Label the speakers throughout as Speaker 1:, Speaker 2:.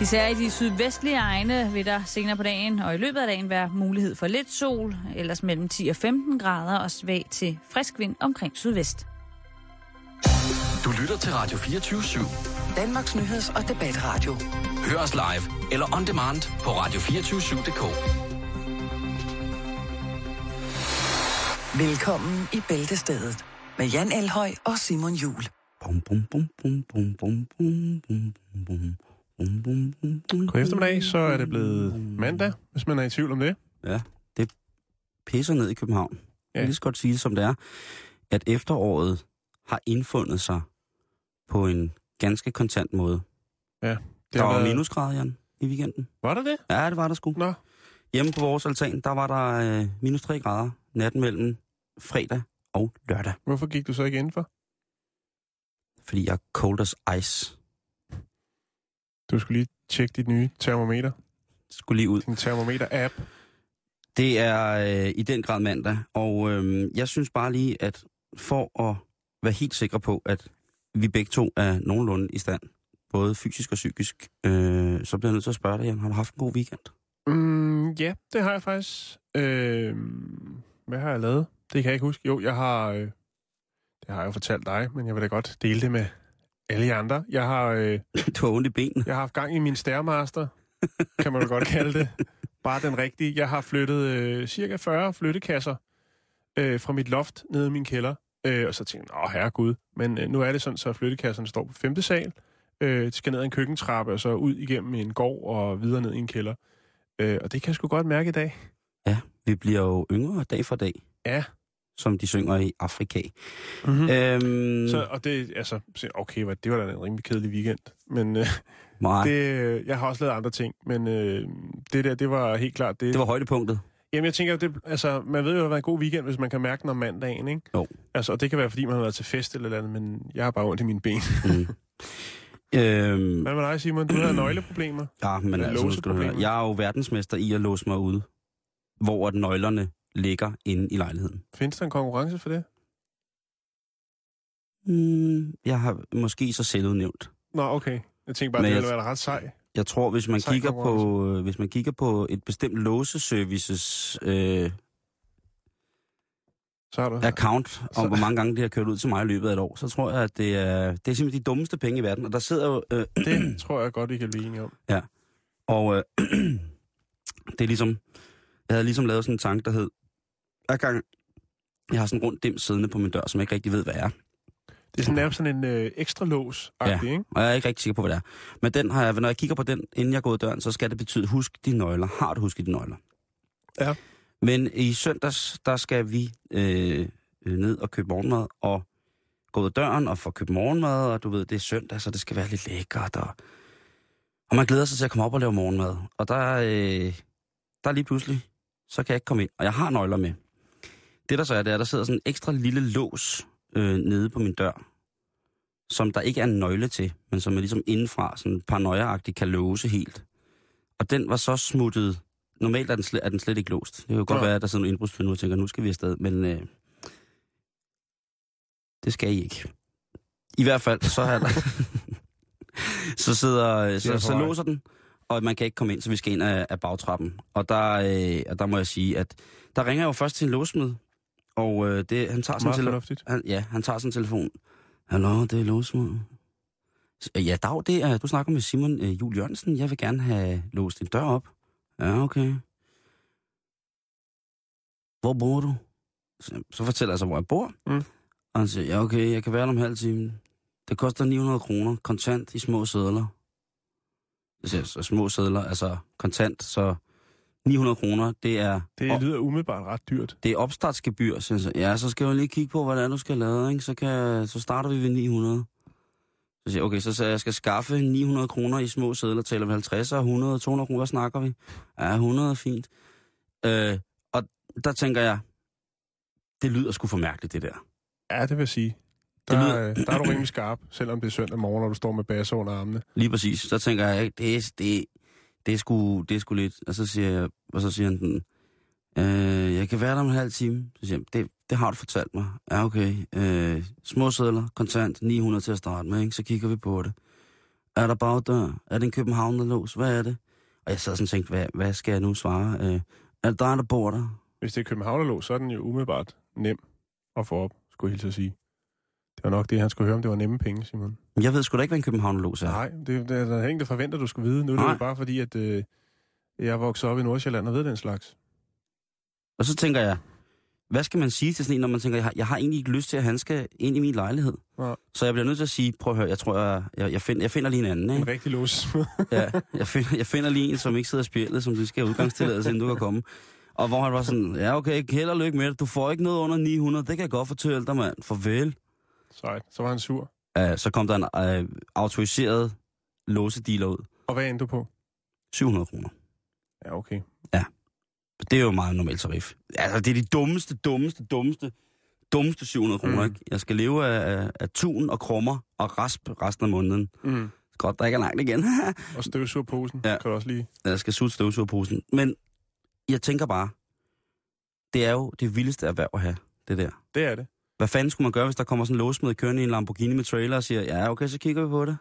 Speaker 1: Især i de sydvestlige egne vil der senere på dagen og i løbet af dagen være mulighed for lidt sol, ellers mellem 10 og 15 grader og svag til frisk vind omkring sydvest.
Speaker 2: Du lytter til Radio 24 /7.
Speaker 3: Danmarks nyheds- og debatradio.
Speaker 2: Hør os live eller on demand på radio247.dk.
Speaker 3: Velkommen i Bæltestedet med Jan Elhøj og Simon Jul.
Speaker 4: Bum, bum, bum, bum, bum, bum, bum, bum, bum,
Speaker 5: God eftermiddag, så er det blevet mandag, hvis man er i tvivl om det.
Speaker 4: Ja, det pisser ned i København. Ja. Jeg
Speaker 5: Ja.
Speaker 4: kan lige så godt sige det, som det er, at efteråret har indfundet sig på en ganske kontant måde.
Speaker 5: Det
Speaker 4: Der var
Speaker 5: været-
Speaker 4: minusgrader, Jan, i weekenden.
Speaker 5: Var der det?
Speaker 4: Ja, det var der sgu.
Speaker 5: Nå,
Speaker 4: Hjemme på vores altan, der var der øh, minus 3 grader natten mellem fredag og lørdag.
Speaker 5: hvorfor gik du så ikke indenfor?
Speaker 4: Fordi jeg er cold as ice.
Speaker 5: Du skulle lige tjekke dit nye termometer.
Speaker 4: Skulle lige ud.
Speaker 5: Din termometer-app.
Speaker 4: Det er øh, i den grad mandag, og øh, jeg synes bare lige, at for at være helt sikker på, at vi begge to er nogenlunde i stand, både fysisk og psykisk, øh, så bliver jeg nødt til at spørge dig, Jan, har du haft en god weekend?
Speaker 5: Mm, ja, det har jeg faktisk. Øh, hvad har jeg lavet? Det kan jeg ikke huske. Jo, jeg har... Øh, det har jeg jo fortalt dig, men jeg vil da godt dele det med alle jer andre. Jeg har, øh,
Speaker 4: Du har ondt i benene.
Speaker 5: jeg har haft gang i min stærmaster, kan man jo godt kalde det. Bare den rigtige. Jeg har flyttet øh, cirka 40 flyttekasser øh, fra mit loft ned i min kælder. Øh, og så tænkte jeg, åh herregud. Men øh, nu er det sådan, så flyttekasserne står på femte sal. Øh, skal ned ad en køkkentrappe, og så ud igennem en gård og videre ned i en kælder. Øh, og det kan jeg sgu godt mærke i dag.
Speaker 4: Ja, vi bliver jo yngre dag for dag,
Speaker 5: Ja.
Speaker 4: Som de synger i Afrika.
Speaker 5: Mm-hmm.
Speaker 4: Øhm,
Speaker 5: Så, og det, altså, så, okay, det var da en rimelig kedelig weekend. Men øh, det, øh, jeg har også lavet andre ting. Men øh, det der, det var helt klart det.
Speaker 4: det var højdepunktet.
Speaker 5: Jamen, jeg tænker, det, altså, man ved jo, at det var en god weekend, hvis man kan mærke den om mandagen, ikke?
Speaker 4: Jo.
Speaker 5: Altså, og det kan være, fordi man har været til fest eller andet, men jeg har bare ondt i mine ben.
Speaker 4: Mm. øhm,
Speaker 5: Hvad med dig, Simon? Du har nøgleproblemer.
Speaker 4: ja, men altså, nu skal du høre. Jeg er jo verdensmester i at låse mig ude, hvor at nøglerne ligger inde i lejligheden.
Speaker 5: Findes der en konkurrence for det?
Speaker 4: Mm, jeg har måske så selvudnævnt.
Speaker 5: Nå, okay. Jeg tænker bare,
Speaker 4: Men
Speaker 5: det
Speaker 4: jeg-
Speaker 5: ville være ret sej.
Speaker 4: Jeg tror, hvis man kigger på, hvis man kigger på et bestemt låseservices øh,
Speaker 5: Så har du...
Speaker 4: account om,
Speaker 5: Så-
Speaker 4: hvor mange gange det har kørt ud til mig i løbet af et år, så tror jeg, at det er, det er simpelthen de dummeste penge i verden. Og der sidder jo... Øh,
Speaker 5: Det tror jeg godt, vi kan blive enige om.
Speaker 4: og øh, det er ligesom... Jeg havde ligesom lavet sådan en tanke, der hed... Hver gang jeg har sådan en rund dim siddende på min dør, som jeg ikke rigtig ved, hvad er.
Speaker 5: Det er sådan nærmest sådan en øh, ekstra lås ja. ikke?
Speaker 4: Og jeg er ikke rigtig sikker på, hvad det er. Men den har jeg, når jeg kigger på den, inden jeg går ud af døren, så skal det betyde, husk dine nøgler. Har du husket dine nøgler?
Speaker 5: Ja.
Speaker 4: Men i søndags, der skal vi øh, øh, ned og købe morgenmad, og gå ud af døren og få købt morgenmad, og du ved, det er søndag, så det skal være lidt lækkert, og, og man glæder sig til at komme op og lave morgenmad. Og der, øh, der er lige pludselig, så kan jeg ikke komme ind, og jeg har nøgler med. Det der så er, det er, der sidder sådan en ekstra lille lås øh, nede på min dør, som der ikke er en nøgle til, men som er ligesom indenfra, sådan paranoia-agtigt kan låse helt. Og den var så smuttet. Normalt er den, slet, er den slet ikke låst. Det kan jo godt
Speaker 5: Nå.
Speaker 4: være, at der sidder nogle indbrudstyve nu og tænker, nu skal vi afsted, men øh, det skal I ikke. I hvert fald, så er der... så sidder, så, så låser den, og man kan ikke komme ind, så vi skal ind af, af bagtrappen. Og der, øh, og der må jeg sige, at der ringer jeg jo først til en låsmed, og øh, det, han tager sådan
Speaker 5: fornuftigt.
Speaker 4: han, ja, han tager sådan telefon. Hallo, det er låsmed. Ja, Dag, det er, du snakker med Simon øh, Jul Jørgensen. Jeg vil gerne have låst din dør op. Ja, okay. Hvor bor du? Så, så fortæller jeg så, hvor jeg bor.
Speaker 5: Mm.
Speaker 4: Og han siger, ja, okay, jeg kan være der om halv time. Det koster 900 kroner, kontant i små sædler. Jeg siger, så små sædler, altså kontant, så 900 kroner, det er...
Speaker 5: Det lyder umiddelbart ret dyrt.
Speaker 4: Det er opstartsgebyr, så jeg ja, så skal jeg lige kigge på, hvad det er, du skal lave, ikke? Så, kan, så starter vi ved 900. Så siger jeg, okay, så sagde jeg, skal skaffe 900 kroner i små sædler, taler vi 50 og 100, 200 kroner, hvad snakker vi? Ja, 100 er fint. Øh, og der tænker jeg, det lyder sgu for mærkeligt, det der.
Speaker 5: Ja, det vil sige.
Speaker 4: Det
Speaker 5: Der,
Speaker 4: lyder-
Speaker 5: øh, der er du rimelig skarp, selvom det er søndag morgen, når du står med basse under armene.
Speaker 4: Lige præcis. Så tænker jeg, det er, det, det er, sgu, det er sgu lidt. Og så siger jeg, og så siger han den, øh, jeg kan være der om en halv time. Så siger jeg, det, det har du fortalt mig. Ja, okay. Øh, små sædler, kontant, 900 til at starte med, ikke? så kigger vi på det. Er der bagdør? Er det en københavnerlås? Hvad er det? Og jeg sad sådan og tænkte, hvad, hvad skal jeg nu svare? Øh, er det dig, der bor der?
Speaker 5: Hvis det er Københavnerlås, så er den jo umiddelbart nem at få op, skulle jeg hilse at sige. Det var nok det, han skulle høre, om det var nemme penge, Simon.
Speaker 4: Jeg ved sgu da ikke, hvad en københavnerlås er.
Speaker 5: Nej, det, det, der er ingen, der forventer, du skal vide. Nu er det jo bare fordi, at øh, jeg vokset op i Nordsjælland og ved den slags.
Speaker 4: Og så tænker jeg, hvad skal man sige til sådan en, når man tænker, jeg har, jeg har egentlig ikke lyst til, at han skal ind i min lejlighed.
Speaker 5: Nej.
Speaker 4: Så jeg bliver nødt til at sige, prøv at høre, jeg tror, jeg, jeg, jeg, find, jeg finder lige en anden.
Speaker 5: En
Speaker 4: Ikke?
Speaker 5: rigtig lås.
Speaker 4: Ja, jeg, finder, jeg finder lige en, som ikke sidder spjældet, som du skal have udgangstilladelse, inden du kan komme. Og hvor han var sådan, ja okay, held og lykke med det. Du får ikke noget under 900, det kan jeg godt fortælle dig, mand. Farvel.
Speaker 5: Sejt. Så var han sur.
Speaker 4: Uh, så kom der en uh, autoriseret låsedealer ud.
Speaker 5: Og hvad endte du på?
Speaker 4: 700 kroner.
Speaker 5: Ja, okay.
Speaker 4: Det er jo meget normal tarif. Altså, det er de dummeste, dummeste, dummeste, dummeste 700 kroner,
Speaker 5: Mm.
Speaker 4: ikke? Jeg skal leve af, af, tun og krummer og rasp resten af måneden.
Speaker 5: Mm.
Speaker 4: Godt, der ikke er langt igen.
Speaker 5: Og støvsugerposen
Speaker 4: Ja.
Speaker 5: ja. kan du også lige...
Speaker 4: jeg skal suge støvsugerposen. Men jeg tænker bare, det er jo det vildeste erhverv at have, det der.
Speaker 5: Det er det.
Speaker 4: Hvad fanden skulle man gøre, hvis der kommer sådan en låsmed kørende i en Lamborghini med trailer og siger, ja, okay, så kigger vi på det.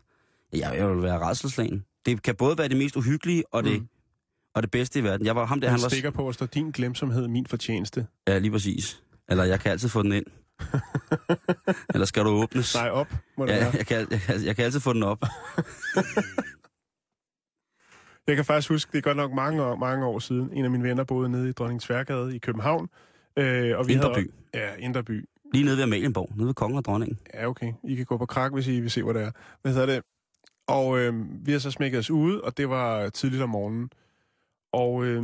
Speaker 4: Ja, jeg vil være redselslagen. Det kan både være det mest uhyggelige og det,
Speaker 5: Mm.
Speaker 4: og det bedste i verden. Jeg var ham der,
Speaker 5: Han
Speaker 4: han var...
Speaker 5: stikker på, at står din glemsomhed min fortjeneste.
Speaker 4: Ja, lige præcis. Eller jeg kan altid få den ind. Eller skal du åbnes?
Speaker 5: Nej, op må det
Speaker 4: Ja,
Speaker 5: være.
Speaker 4: jeg kan, jeg, kan- jeg kan altid få den op.
Speaker 5: Jeg kan faktisk huske, det er godt nok mange år, mange år siden, en af mine venner boede nede i Dronning Tværgade i København. Øh, og vi
Speaker 4: Indre
Speaker 5: havde. Ja, Indreby.
Speaker 4: Lige nede ved Amalienborg, nede ved kongen og dronningen.
Speaker 5: Ja, okay. I kan gå på krak, hvis I vil se, hvor det er. Hvad hedder det? Og øh, vi har så smækket os ude, og det var tidligt om morgenen. Og øh,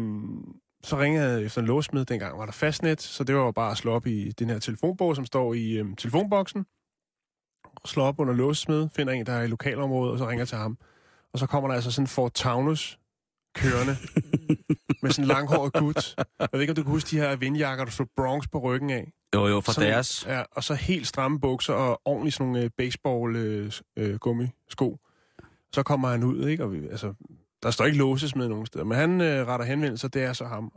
Speaker 5: så ringede jeg efter en låsmed. Dengang var der fastnet, så det var jo bare at slå op i den her telefonbog, som står i øh, telefonboksen. Slå op under låsmed, finder en, der er i lokalområdet, og så ringer jeg til ham. Og så kommer der altså sådan en Ford Taunus kørende med sådan en langhåret gut. Jeg ved ikke, om du kan huske de her vindjakker, der stod Bronx på ryggen af.
Speaker 4: Jo, jo, for
Speaker 5: Sådan-
Speaker 4: deres.
Speaker 5: Ja, og så helt stramme bukser og ordentligt sådan nogle øh, baseball øh, øh, gummisko. Så kommer han ud, ikke? Og vi, altså, der står ikke låses med nogen steder, men han øh, retter henvendelse, det er så ham.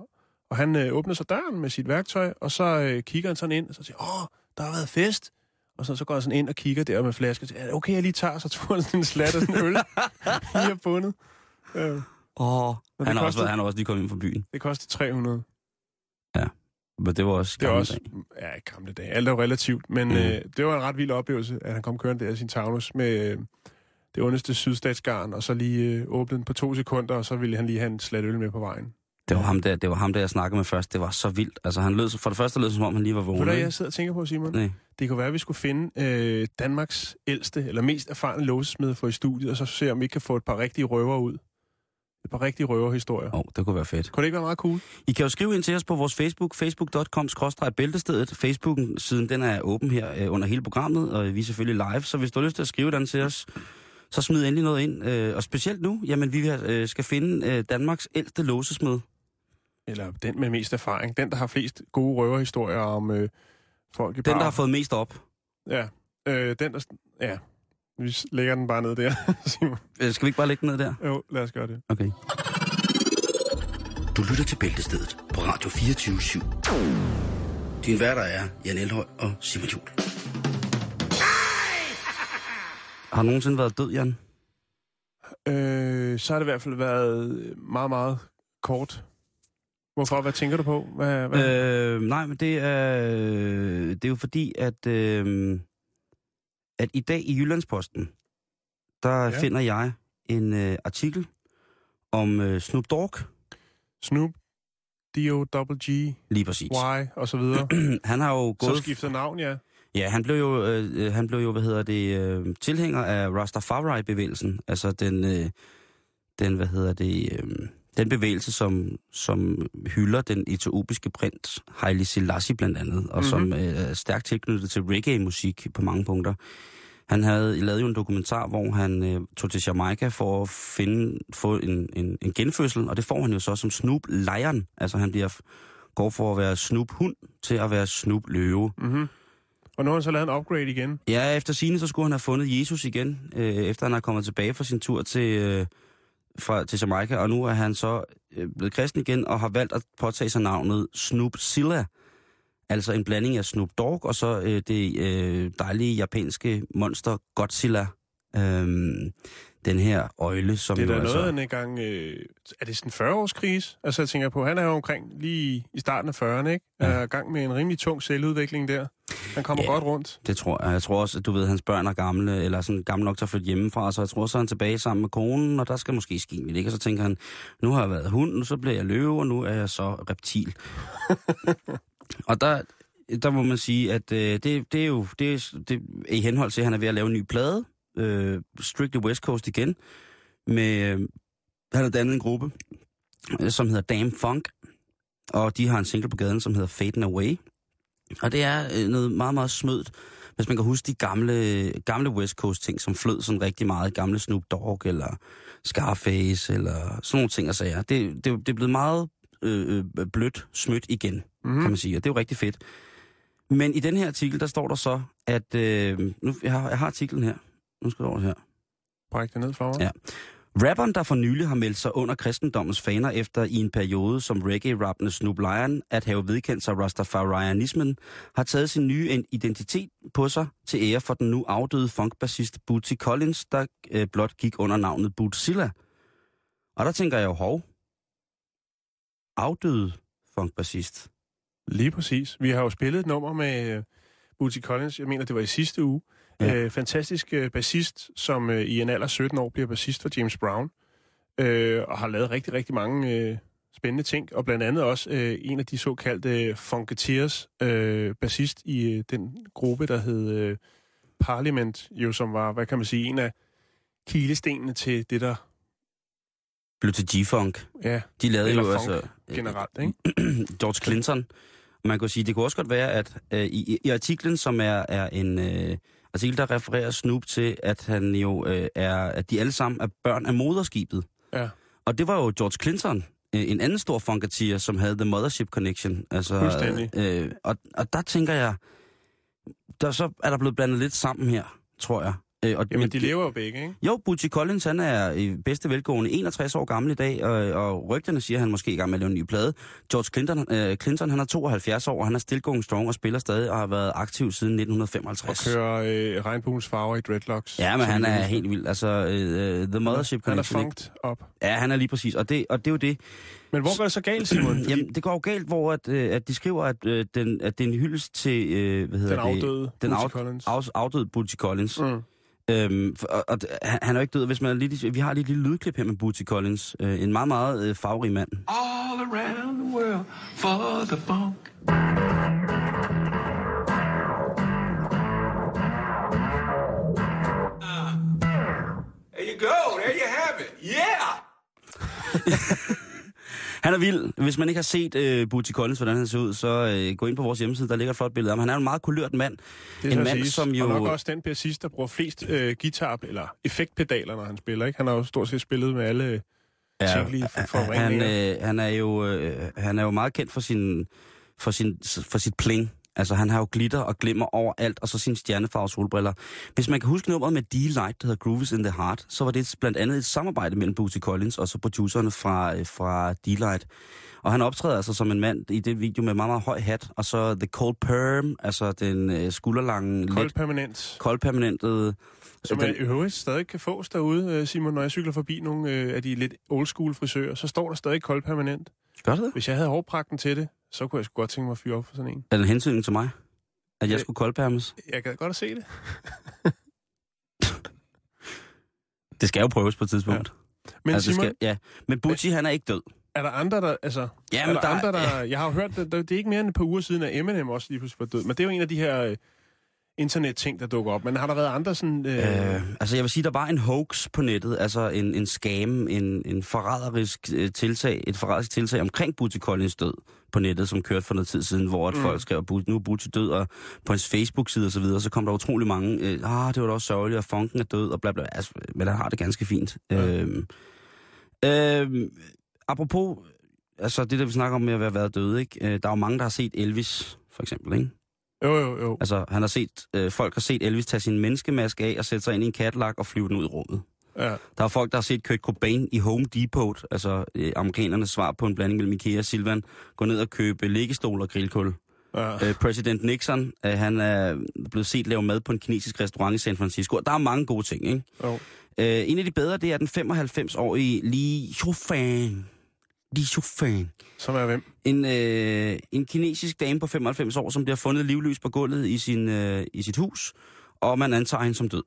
Speaker 5: Og han øh, åbner så døren med sit værktøj, og så øh, kigger han sådan ind, og så siger åh, der har været fest. Og så, så går han sådan ind og kigger der med flaske, og siger, "Er okay, jeg lige tager, så tog han sådan en slat af sådan en øl, lige har bundet. Øh,
Speaker 4: Åh,
Speaker 5: det
Speaker 4: han, har også, han har også lige kommet ind fra byen.
Speaker 5: det koster 300.
Speaker 4: Men det var også
Speaker 5: Det
Speaker 4: gamle
Speaker 5: også,
Speaker 4: dage.
Speaker 5: ja, gamle dage. Alt er jo relativt, men
Speaker 4: Mm.
Speaker 5: øh, det var en ret vild oplevelse, at han kom kørende der i sin Taunus med øh, det ondeste sydstatsgarn, og så lige øh, åbnede den på to sekunder, og så ville han lige have en slat øl med på vejen.
Speaker 4: Det var ham der, det var ham der, jeg snakkede med først. Det var så vildt. Altså, han lød, for det første lød det, som om han lige var
Speaker 5: Ved
Speaker 4: vågen.
Speaker 5: du, hvad
Speaker 4: ikke?
Speaker 5: jeg sidder og tænker på, Simon?
Speaker 4: Nej.
Speaker 5: Det kunne være, at vi skulle finde øh, Danmarks ældste, eller mest erfarne låsesmed for i studiet, og så se, om vi kan få et par rigtige røver ud. Et par rigtige røverhistorier.
Speaker 4: Åh, oh, det kunne være fedt.
Speaker 5: Kunne det ikke være meget cool?
Speaker 4: I kan jo skrive ind til os på vores Facebook, facebook.com-bæltestedet. Facebook-siden, den er åben her øh, under hele programmet, og vi er selvfølgelig live, så hvis du har lyst til at skrive den til os, så smid endelig noget ind. Øh, og specielt nu, jamen vi øh, skal finde øh, Danmarks ældste låsesmed.
Speaker 5: Eller den med mest erfaring. Den, der har flest gode røverhistorier om øh, folk i
Speaker 4: Den,
Speaker 5: bar.
Speaker 4: der har fået mest op.
Speaker 5: Ja, øh, den der... Ja, vi lægger den bare ned der, Simon.
Speaker 4: Øh, skal vi ikke bare lægge den ned der?
Speaker 5: Jo, lad os gøre det.
Speaker 4: Okay.
Speaker 2: Du lytter til Bæltestedet på Radio 24 /7. Din værter er Jan Elhøj og Simon Jul.
Speaker 4: Har nogensinde været død, Jan?
Speaker 5: Øh, så har det i hvert fald været meget, meget kort. Hvorfor? Hvad tænker du på? Hvad, hvad? Øh.
Speaker 4: Øh, nej, men det er, det er jo fordi, at, øh, at i dag i Jyllandsposten, der
Speaker 5: Ja.
Speaker 4: finder jeg en øh, artikel om øh, Snoop Dogg,
Speaker 5: Snoop, D-O-G-G,
Speaker 4: lige præcis.
Speaker 5: Y og så videre.
Speaker 4: Han har jo
Speaker 5: Så
Speaker 4: gået...
Speaker 5: skiftet navn, ja.
Speaker 4: Ja, han blev jo, øh, øh, han blev jo hvad hedder det, øh, tilhænger af Rastafari-bevægelsen. Altså den, øh, den, hvad hedder det, øh, den bevægelse, som, som hylder den etiopiske prins Haile Selassie blandt andet, og mm-hmm. som øh, er stærkt tilknyttet til reggae-musik på mange punkter. Han havde lavet jo en dokumentar, hvor han øh, tog til Jamaica for at finde, få en, en, en genfødsel, og det får han jo så som Snoop Lion. Altså han bliver, går for at være Snoop Hund til at være Snoop Løve.
Speaker 5: Mm-hmm. Og nu har han så lavet en upgrade igen.
Speaker 4: Ja, efter sine så skulle han have fundet Jesus igen, øh, efter han er kommet tilbage fra sin tur til, øh, fra, til Jamaica, og nu er han så øh, blevet kristen igen og har valgt at påtage sig navnet Snoop Silla. Altså en blanding af Snoop Dogg og så øh, det øh, dejlige japanske monster Godzilla. Øhm, den her øjle, som
Speaker 5: Det er da
Speaker 4: altså...
Speaker 5: noget af en gang... Øh, er det sådan en 40-års-krise? Altså, jeg tænker på, han er jo omkring lige i starten af 40'erne, ikke?
Speaker 4: Ja.
Speaker 5: Er i gang med en rimelig tung selvudvikling der. Han kommer
Speaker 4: Ja.
Speaker 5: godt rundt.
Speaker 4: Det tror jeg. Jeg tror også, at du ved, at hans børn er gamle, eller sådan gamle nok til at flytte hjemmefra, så jeg tror, så er han tilbage sammen med konen, og der skal måske ske lidt, ikke? Og så tænker han, nu har jeg været hund, nu så bliver jeg løve, og nu er jeg så reptil. og der, der må man sige, at øh, det, det er jo det er, det er i henhold til, at han er ved at lave en ny plade, øh, Strictly West Coast igen, med, øh, han har dannet en gruppe, øh, som hedder Damn Funk, og de har en single på gaden, som hedder Fading Away. Og det er øh, noget meget, meget smødt, hvis man kan huske de gamle, gamle West Coast ting, som flød sådan rigtig meget. Gamle Snoop Dogg eller Scarface eller sådan nogle ting og sager. Det, det, det er blevet meget øh, øh, blødt smødt igen, mm. Kan man sige, og det er jo rigtig fedt. Men i den her artikel, der står der så, at... Øh, nu, jeg, har, jeg har artiklen her. Nu skal du over her.
Speaker 5: Bræk det ned for mig.
Speaker 4: Ja. Rapperen, der for nylig har meldt sig under kristendommens faner efter i en periode som reggae-rappende Snoop Lion at have vedkendt sig Rastafarianismen, har taget sin nye identitet på sig til ære for den nu afdøde funkbassist Bootsy Collins, der øh, blot gik under navnet Bootzilla. Og der tænker jeg jo, hov, afdøde funkbassist.
Speaker 5: Lige præcis. Vi har jo spillet et nummer med uh, Bootsy Collins, jeg mener, det var i sidste uge.
Speaker 4: Ja.
Speaker 5: Uh, fantastisk uh, bassist, som uh, i en alder af 17 år bliver bassist for James Brown. Uh, og har lavet rigtig, rigtig mange uh, spændende ting. Og blandt andet også uh, en af de såkaldte Funketeers, uh, bassist i uh, den gruppe, der hed uh, Parliament, jo som var, hvad kan man sige, en af kilestenene til det, der
Speaker 4: Blev til G-Funk.
Speaker 5: ja,
Speaker 4: De lavede
Speaker 5: Eller
Speaker 4: jo
Speaker 5: funk
Speaker 4: altså...
Speaker 5: generelt, ikke?
Speaker 4: George Clinton. Man kan sige, det kunne også godt være, at øh, i, i artiklen, som er, er en øh, artikel, der refererer Snoop til, at han jo øh, er, at de alle sammen er børn af moderskibet.
Speaker 5: Ja.
Speaker 4: Og det var jo George Clinton, øh, en anden stor funketeer, som havde The Mothership Connection. Altså. Øh, og, og der tænker jeg, der så er der blevet blandet lidt sammen her, tror jeg. Øh, og,
Speaker 5: Jamen,
Speaker 4: men
Speaker 5: de lever jo begge, ikke?
Speaker 4: jo, Butchie Collins, han er i bedste velgående 61 år gammel i dag, og, og rygterne siger, at han måske er i gang med at lave en ny plade. George Clinton, øh, Clinton han er 72 år, og han er still going strong og spiller stadig og har været aktiv siden
Speaker 5: Og
Speaker 4: 1955.
Speaker 5: kører øh, regnbuens farver i dreadlocks.
Speaker 4: Ja, men han er helt vild. Altså, øh, The Mothership
Speaker 5: Han er
Speaker 4: Connection. ikke?
Speaker 5: funkt op.
Speaker 4: Ja, han er lige præcis. Og det, og det er jo det.
Speaker 5: Men hvor går det så galt, Simon? Fordi
Speaker 4: Jamen, det går jo galt, hvor at, øh, at de skriver, at, øh, den, at det er en hyldest til, øh, hvad hedder
Speaker 5: den
Speaker 4: det?
Speaker 5: afdøde
Speaker 4: Den
Speaker 5: Bootsy
Speaker 4: af,
Speaker 5: Collins.
Speaker 4: af, afdøde Bootsy Collins.
Speaker 5: Mm.
Speaker 4: Øhm, og, og, han, er jo ikke død, hvis man lidt, vi har lige et lille lydklip her med Bootsy Collins. Øh, en meget, meget øh, farverig mand.
Speaker 6: all around the world for the funk. There you go. There you have it. Yeah.
Speaker 4: Han er vild. Hvis man ikke har set øh, Bootsy Collins, hvordan han ser ud, så øh, gå ind på vores hjemmeside, der ligger et flot billede af ham. Han er en meget kulørt mand.
Speaker 5: Det
Speaker 4: en mand,
Speaker 5: siges.
Speaker 4: som jo...
Speaker 5: Og nok også den bassist, der bruger flest øh, guitar- eller effektpedaler, når han spiller. Ikke? Han har jo stort set spillet med alle tænkelige for-
Speaker 4: han, øh, han, er jo, øh, han er jo meget kendt for, sin, for, sin, for sit pling. Altså, han har jo glitter og glimmer overalt, og så sine stjernefarve solbriller. Hvis man kan huske nummeret med D-Light, der hedder Grooves in the Heart, så var det blandt andet et samarbejde mellem Bootsy Collins og så producerne fra, øh, fra D-Light. Og han optræder altså som en mand i det video med meget, meget høj hat, og så The Cold Perm, altså den øh, skulderlange,
Speaker 5: Kold
Speaker 4: let
Speaker 5: permanent.
Speaker 4: koldpermanentede...
Speaker 5: Som
Speaker 4: den-
Speaker 5: man i øvrigt stadig kan fås derude, øh, Simon, når jeg cykler forbi nogle øh, af de lidt old school frisører, så står der stadig kold permanent.
Speaker 4: Gør det?
Speaker 5: Hvis jeg havde hårpragten til det, så kunne jeg sgu godt tænke mig at fyre op for sådan en.
Speaker 4: Er det en hensyn til mig? At jeg
Speaker 5: Øh,
Speaker 4: skulle koldpermes?
Speaker 5: Jeg kan godt at se det.
Speaker 4: Det skal jo prøves på et tidspunkt.
Speaker 5: Men
Speaker 4: altså,
Speaker 5: Simon,
Speaker 4: skal, ja. Men Butchie, han er ikke død.
Speaker 5: er der andre, der... Altså,
Speaker 4: Ja,
Speaker 5: er
Speaker 4: men
Speaker 5: der,
Speaker 4: der-
Speaker 5: andre, der... Jeg har jo hørt, det, det er ikke mere end et par uger siden, at Eminem også lige pludselig var død. Men det er jo en af de her øh, internetting, der dukker op. Men har der været andre sådan... Øh,
Speaker 4: Øh, altså, jeg vil sige, der var en hoax på nettet, altså en, en scam, en, en forræderisk øh, tiltag, et forræderisk tiltag omkring Bootsy Collins død på nettet, som kørte for noget tid siden, hvor at
Speaker 5: Mm.
Speaker 4: folk skrev, "Bu- nu er Bootsy død, og på hans Facebook-side og så videre, så kom der utrolig mange, øh, ah, det var da også sørgeligt, og funken er død, og bla bla, altså, men han har det ganske fint.
Speaker 5: Ja.
Speaker 4: Øh, øh, apropos, altså det der, vi snakker om med at være været døde, ikke? Øh, der er jo mange, der har set Elvis, for eksempel, ikke?
Speaker 5: Jo, jo, jo.
Speaker 4: Altså, han har set, øh, folk har set Elvis tage sin menneskemaske af og sætte sig ind i en Cadillac og flyve den ud i rummet.
Speaker 5: Ja.
Speaker 4: Der er folk, der har set Kurt Cobain i Home Depot, altså øh, amerikanernes svar på en blanding mellem Ikea og Silvan, gå ned og købe liggestol og grillkul.
Speaker 5: Ja.
Speaker 4: Øh, præsident Nixon, øh, han er blevet set lave mad på en kinesisk restaurant i San Francisco. Der er mange gode ting, ikke?
Speaker 5: Jo.
Speaker 4: Øh, en af de bedre, det er den 95-årige Li Shufang. Li Shufang.
Speaker 5: Som er hvem?
Speaker 4: En, øh, en kinesisk dame på 95 år, som bliver fundet livløs på gulvet i, sin, øh, i sit hus, og man antager hende som død.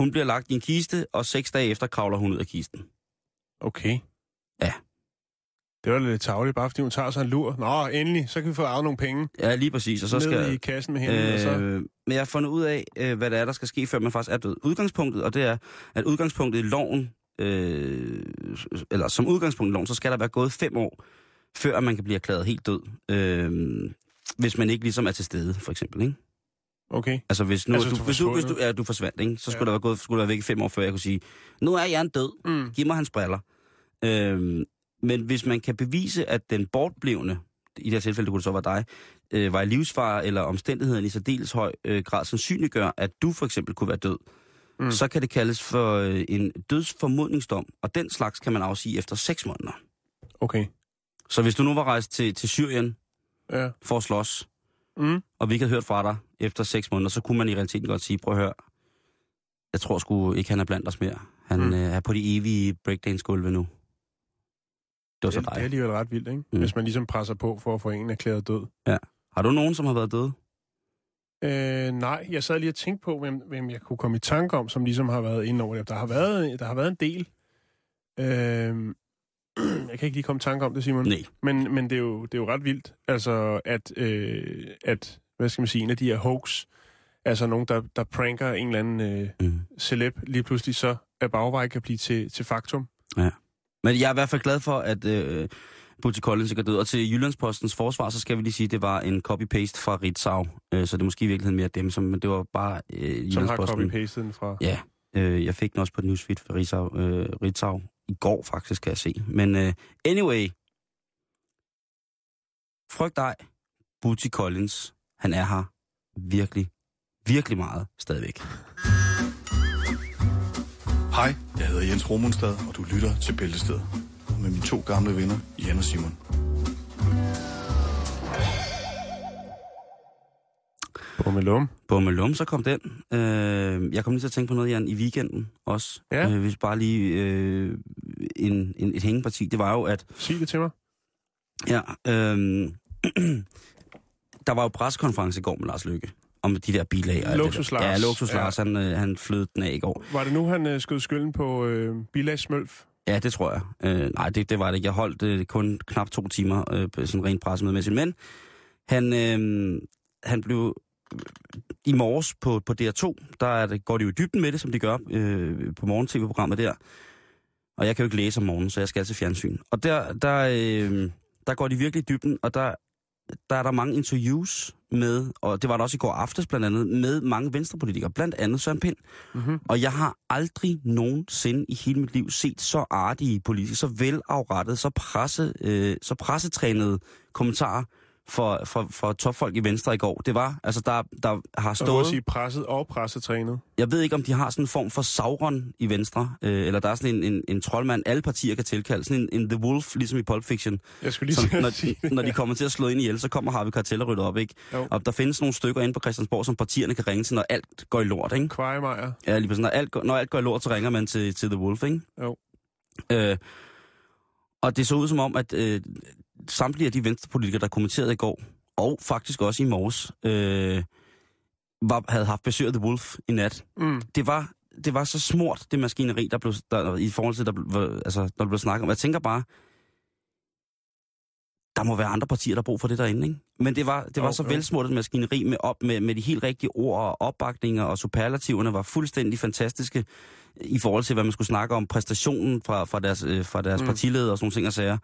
Speaker 4: Hun bliver lagt i en kiste, og seks dage efter kravler hun ud af kisten.
Speaker 5: Okay.
Speaker 4: Ja.
Speaker 5: Det var lidt tavligt, bare fordi hun tager sig en lur. Nå, endelig, så kan vi få arvet nogle penge.
Speaker 4: Ja, lige præcis. Og så
Speaker 5: Ned
Speaker 4: skal,
Speaker 5: i kassen med hende, og så...
Speaker 4: Øh, men jeg har fundet ud af, øh, hvad det er, der skal ske, før man faktisk er død. Udgangspunktet, og det er, at udgangspunktet i loven, øh, eller som udgangspunkt i loven, så skal der være gået fem år, før man kan blive erklæret helt død. Øh, hvis man ikke ligesom er til stede, for eksempel, ikke?
Speaker 5: Okay.
Speaker 4: Altså hvis nu,
Speaker 5: Altså, hvis
Speaker 4: du,
Speaker 5: du er
Speaker 4: hvis, du, hvis du, ja, du forsvandt, ikke? så skulle
Speaker 5: Ja.
Speaker 4: der være gået, skulle der være væk i fem år, før jeg kunne sige, nu er jeg en død,
Speaker 5: Mm.
Speaker 4: giv mig hans briller. Øh, men hvis man kan bevise, at den bortblevne, i det her tilfælde, det kunne det så være dig, øh, var i livsfare, eller omstændigheden i særdeles høj øh, grad sandsynliggør, at du for eksempel kunne være død,
Speaker 5: Mm.
Speaker 4: så kan det kaldes for øh, en dødsformodningsdom, og den slags kan man afsige efter 6 måneder.
Speaker 5: Okay.
Speaker 4: Så hvis du nu var rejst til, til Syrien
Speaker 5: Ja.
Speaker 4: for at slås,
Speaker 5: Mm.
Speaker 4: og vi ikke havde hørt fra dig efter 6 måneder, så kunne man i realiteten godt sige, prøv at høre, jeg tror sgu ikke, han er blandt os mere. Han
Speaker 5: Mm.
Speaker 4: øh, er på de evige breakdance-gulve nu. Det var så
Speaker 5: Det, det er alligevel ret vildt, ikke? Mm. Hvis man ligesom presser på for at få en erklæret død.
Speaker 4: Har du nogen, som har været døde?
Speaker 5: Øh, nej, jeg sad lige og tænkte på, hvem, hvem jeg kunne komme i tanke om, som ligesom har været inde over det. Der har været, der har været en del. Øh, jeg kan ikke lige komme i tanke om det, Simon.
Speaker 4: Nej.
Speaker 5: Men, men det, er jo, det er jo ret vildt, altså at, øh, at, hvad skal man sige, en af de her hoax, altså nogen, der, der pranker en eller anden øh,
Speaker 4: Mm.
Speaker 5: celeb, lige pludselig så af bagvej kan blive til, til faktum.
Speaker 4: Men jeg er i hvert fald glad for, at øh, Booty Collins er død. Og til Jyllandspostens forsvar, så skal vi lige sige, at det var en copy-paste fra Ritzau. Øh, så det er måske i virkeligheden mere dem, som, men det var bare øh,
Speaker 5: Som har
Speaker 4: Jyllandsposten.
Speaker 5: copy-pastet den fra...
Speaker 4: Ja, øh, jeg fik den også på et newsfeed fra Ritzau, øh, Ritzau i går faktisk, kan jeg se. Men øh, anyway, frygt dig, Booty Collins, han er her virkelig, virkelig meget stadigvæk.
Speaker 7: Hej, jeg hedder Jens Romunstad, og du lytter til Bæltestedet. Med mine to gamle venner, Jan og Simon.
Speaker 5: Bummelum.
Speaker 4: Bummelum, så kom den. Øh, jeg kom lige til at tænke på noget, Jan, i weekenden også.
Speaker 5: Ja.
Speaker 4: Øh, hvis bare lige øh, en, en, et hængeparti, det var jo, at
Speaker 5: Sig det til mig.
Speaker 4: ja, øh, der var jo pressekonference i går med Lars Lykke om de der bilag.
Speaker 5: Luksus Lars.
Speaker 4: Ja, Luksus
Speaker 5: Ja.
Speaker 4: Lars, han, øh, han flød den af i går.
Speaker 5: Var det nu, han øh, skød skylden på øh, Bilags Smølf?
Speaker 4: Ja, det tror jeg. Øh, nej, det, det var det ikke. Jeg holdt øh, kun knap to timer øh, sådan rent pressemødemæssigt. Men han, øh, han blev i morges på, på DR2, der er det, går de jo i dybden med det, som de gør øh, på morgen-tv-programmet der. Og jeg kan jo ikke læse om morgenen, så jeg skal til fjernsyn. Og der, der, øh, der går de virkelig i dybden, og der, der er der mange interviews med, og det var der også i går aftes blandt andet, med mange venstrepolitikere, blandt andet Søren Pind.
Speaker 5: Mm-hmm.
Speaker 4: Og jeg har aldrig nogensinde i hele mit liv set så artige politikere, så velafrettet, så, presse, øh, så pressetrænede kommentarer for, for, for topfolk i Venstre i går. Det var, altså der, der har stået...
Speaker 5: sige presset og pressetrænet.
Speaker 4: Jeg ved ikke, om de har sådan en form for Sauron i Venstre, øh, eller der er sådan en, en, en troldmand, alle partier kan tilkalde. Sådan en, en The Wolf, ligesom i Pulp Fiction.
Speaker 5: Jeg skulle lige
Speaker 4: Som, når,
Speaker 5: sige
Speaker 4: når de kommer til at slå ind ihjel, så kommer Harvey Karteller ryddet op, ikke?
Speaker 5: Jo.
Speaker 4: Og der findes nogle stykker inde på Christiansborg, som partierne kan ringe til, når alt går i lort, ikke?
Speaker 5: Kvejemejer.
Speaker 4: Ja, lige præcis. Når alt, går, når alt går i lort, så ringer man til, til The Wolf, ikke?
Speaker 5: Jo.
Speaker 4: Øh, og det så ud som om, at øh, samtlige af de venstrepolitikere, der kommenterede i går, og faktisk også i morges, øh, var, havde haft besøg af The Wolf i nat.
Speaker 5: Mm.
Speaker 4: Det var, det var så smurt, det maskineri, der blev, der, i forhold til, der, blev- altså, der blev snakket om. Jeg tænker bare, der må være andre partier, der har brug for det derinde, ikke? Men det var, det var
Speaker 5: Jo,
Speaker 4: så velsmurt et maskineri med, op, med, med de helt rigtige ord og opbakninger, og superlativerne var fuldstændig fantastiske i forhold til, hvad man skulle snakke om, præstationen fra, fra deres, øh, fra deres
Speaker 5: Mm.
Speaker 4: partileder og sådan nogle ting og sager.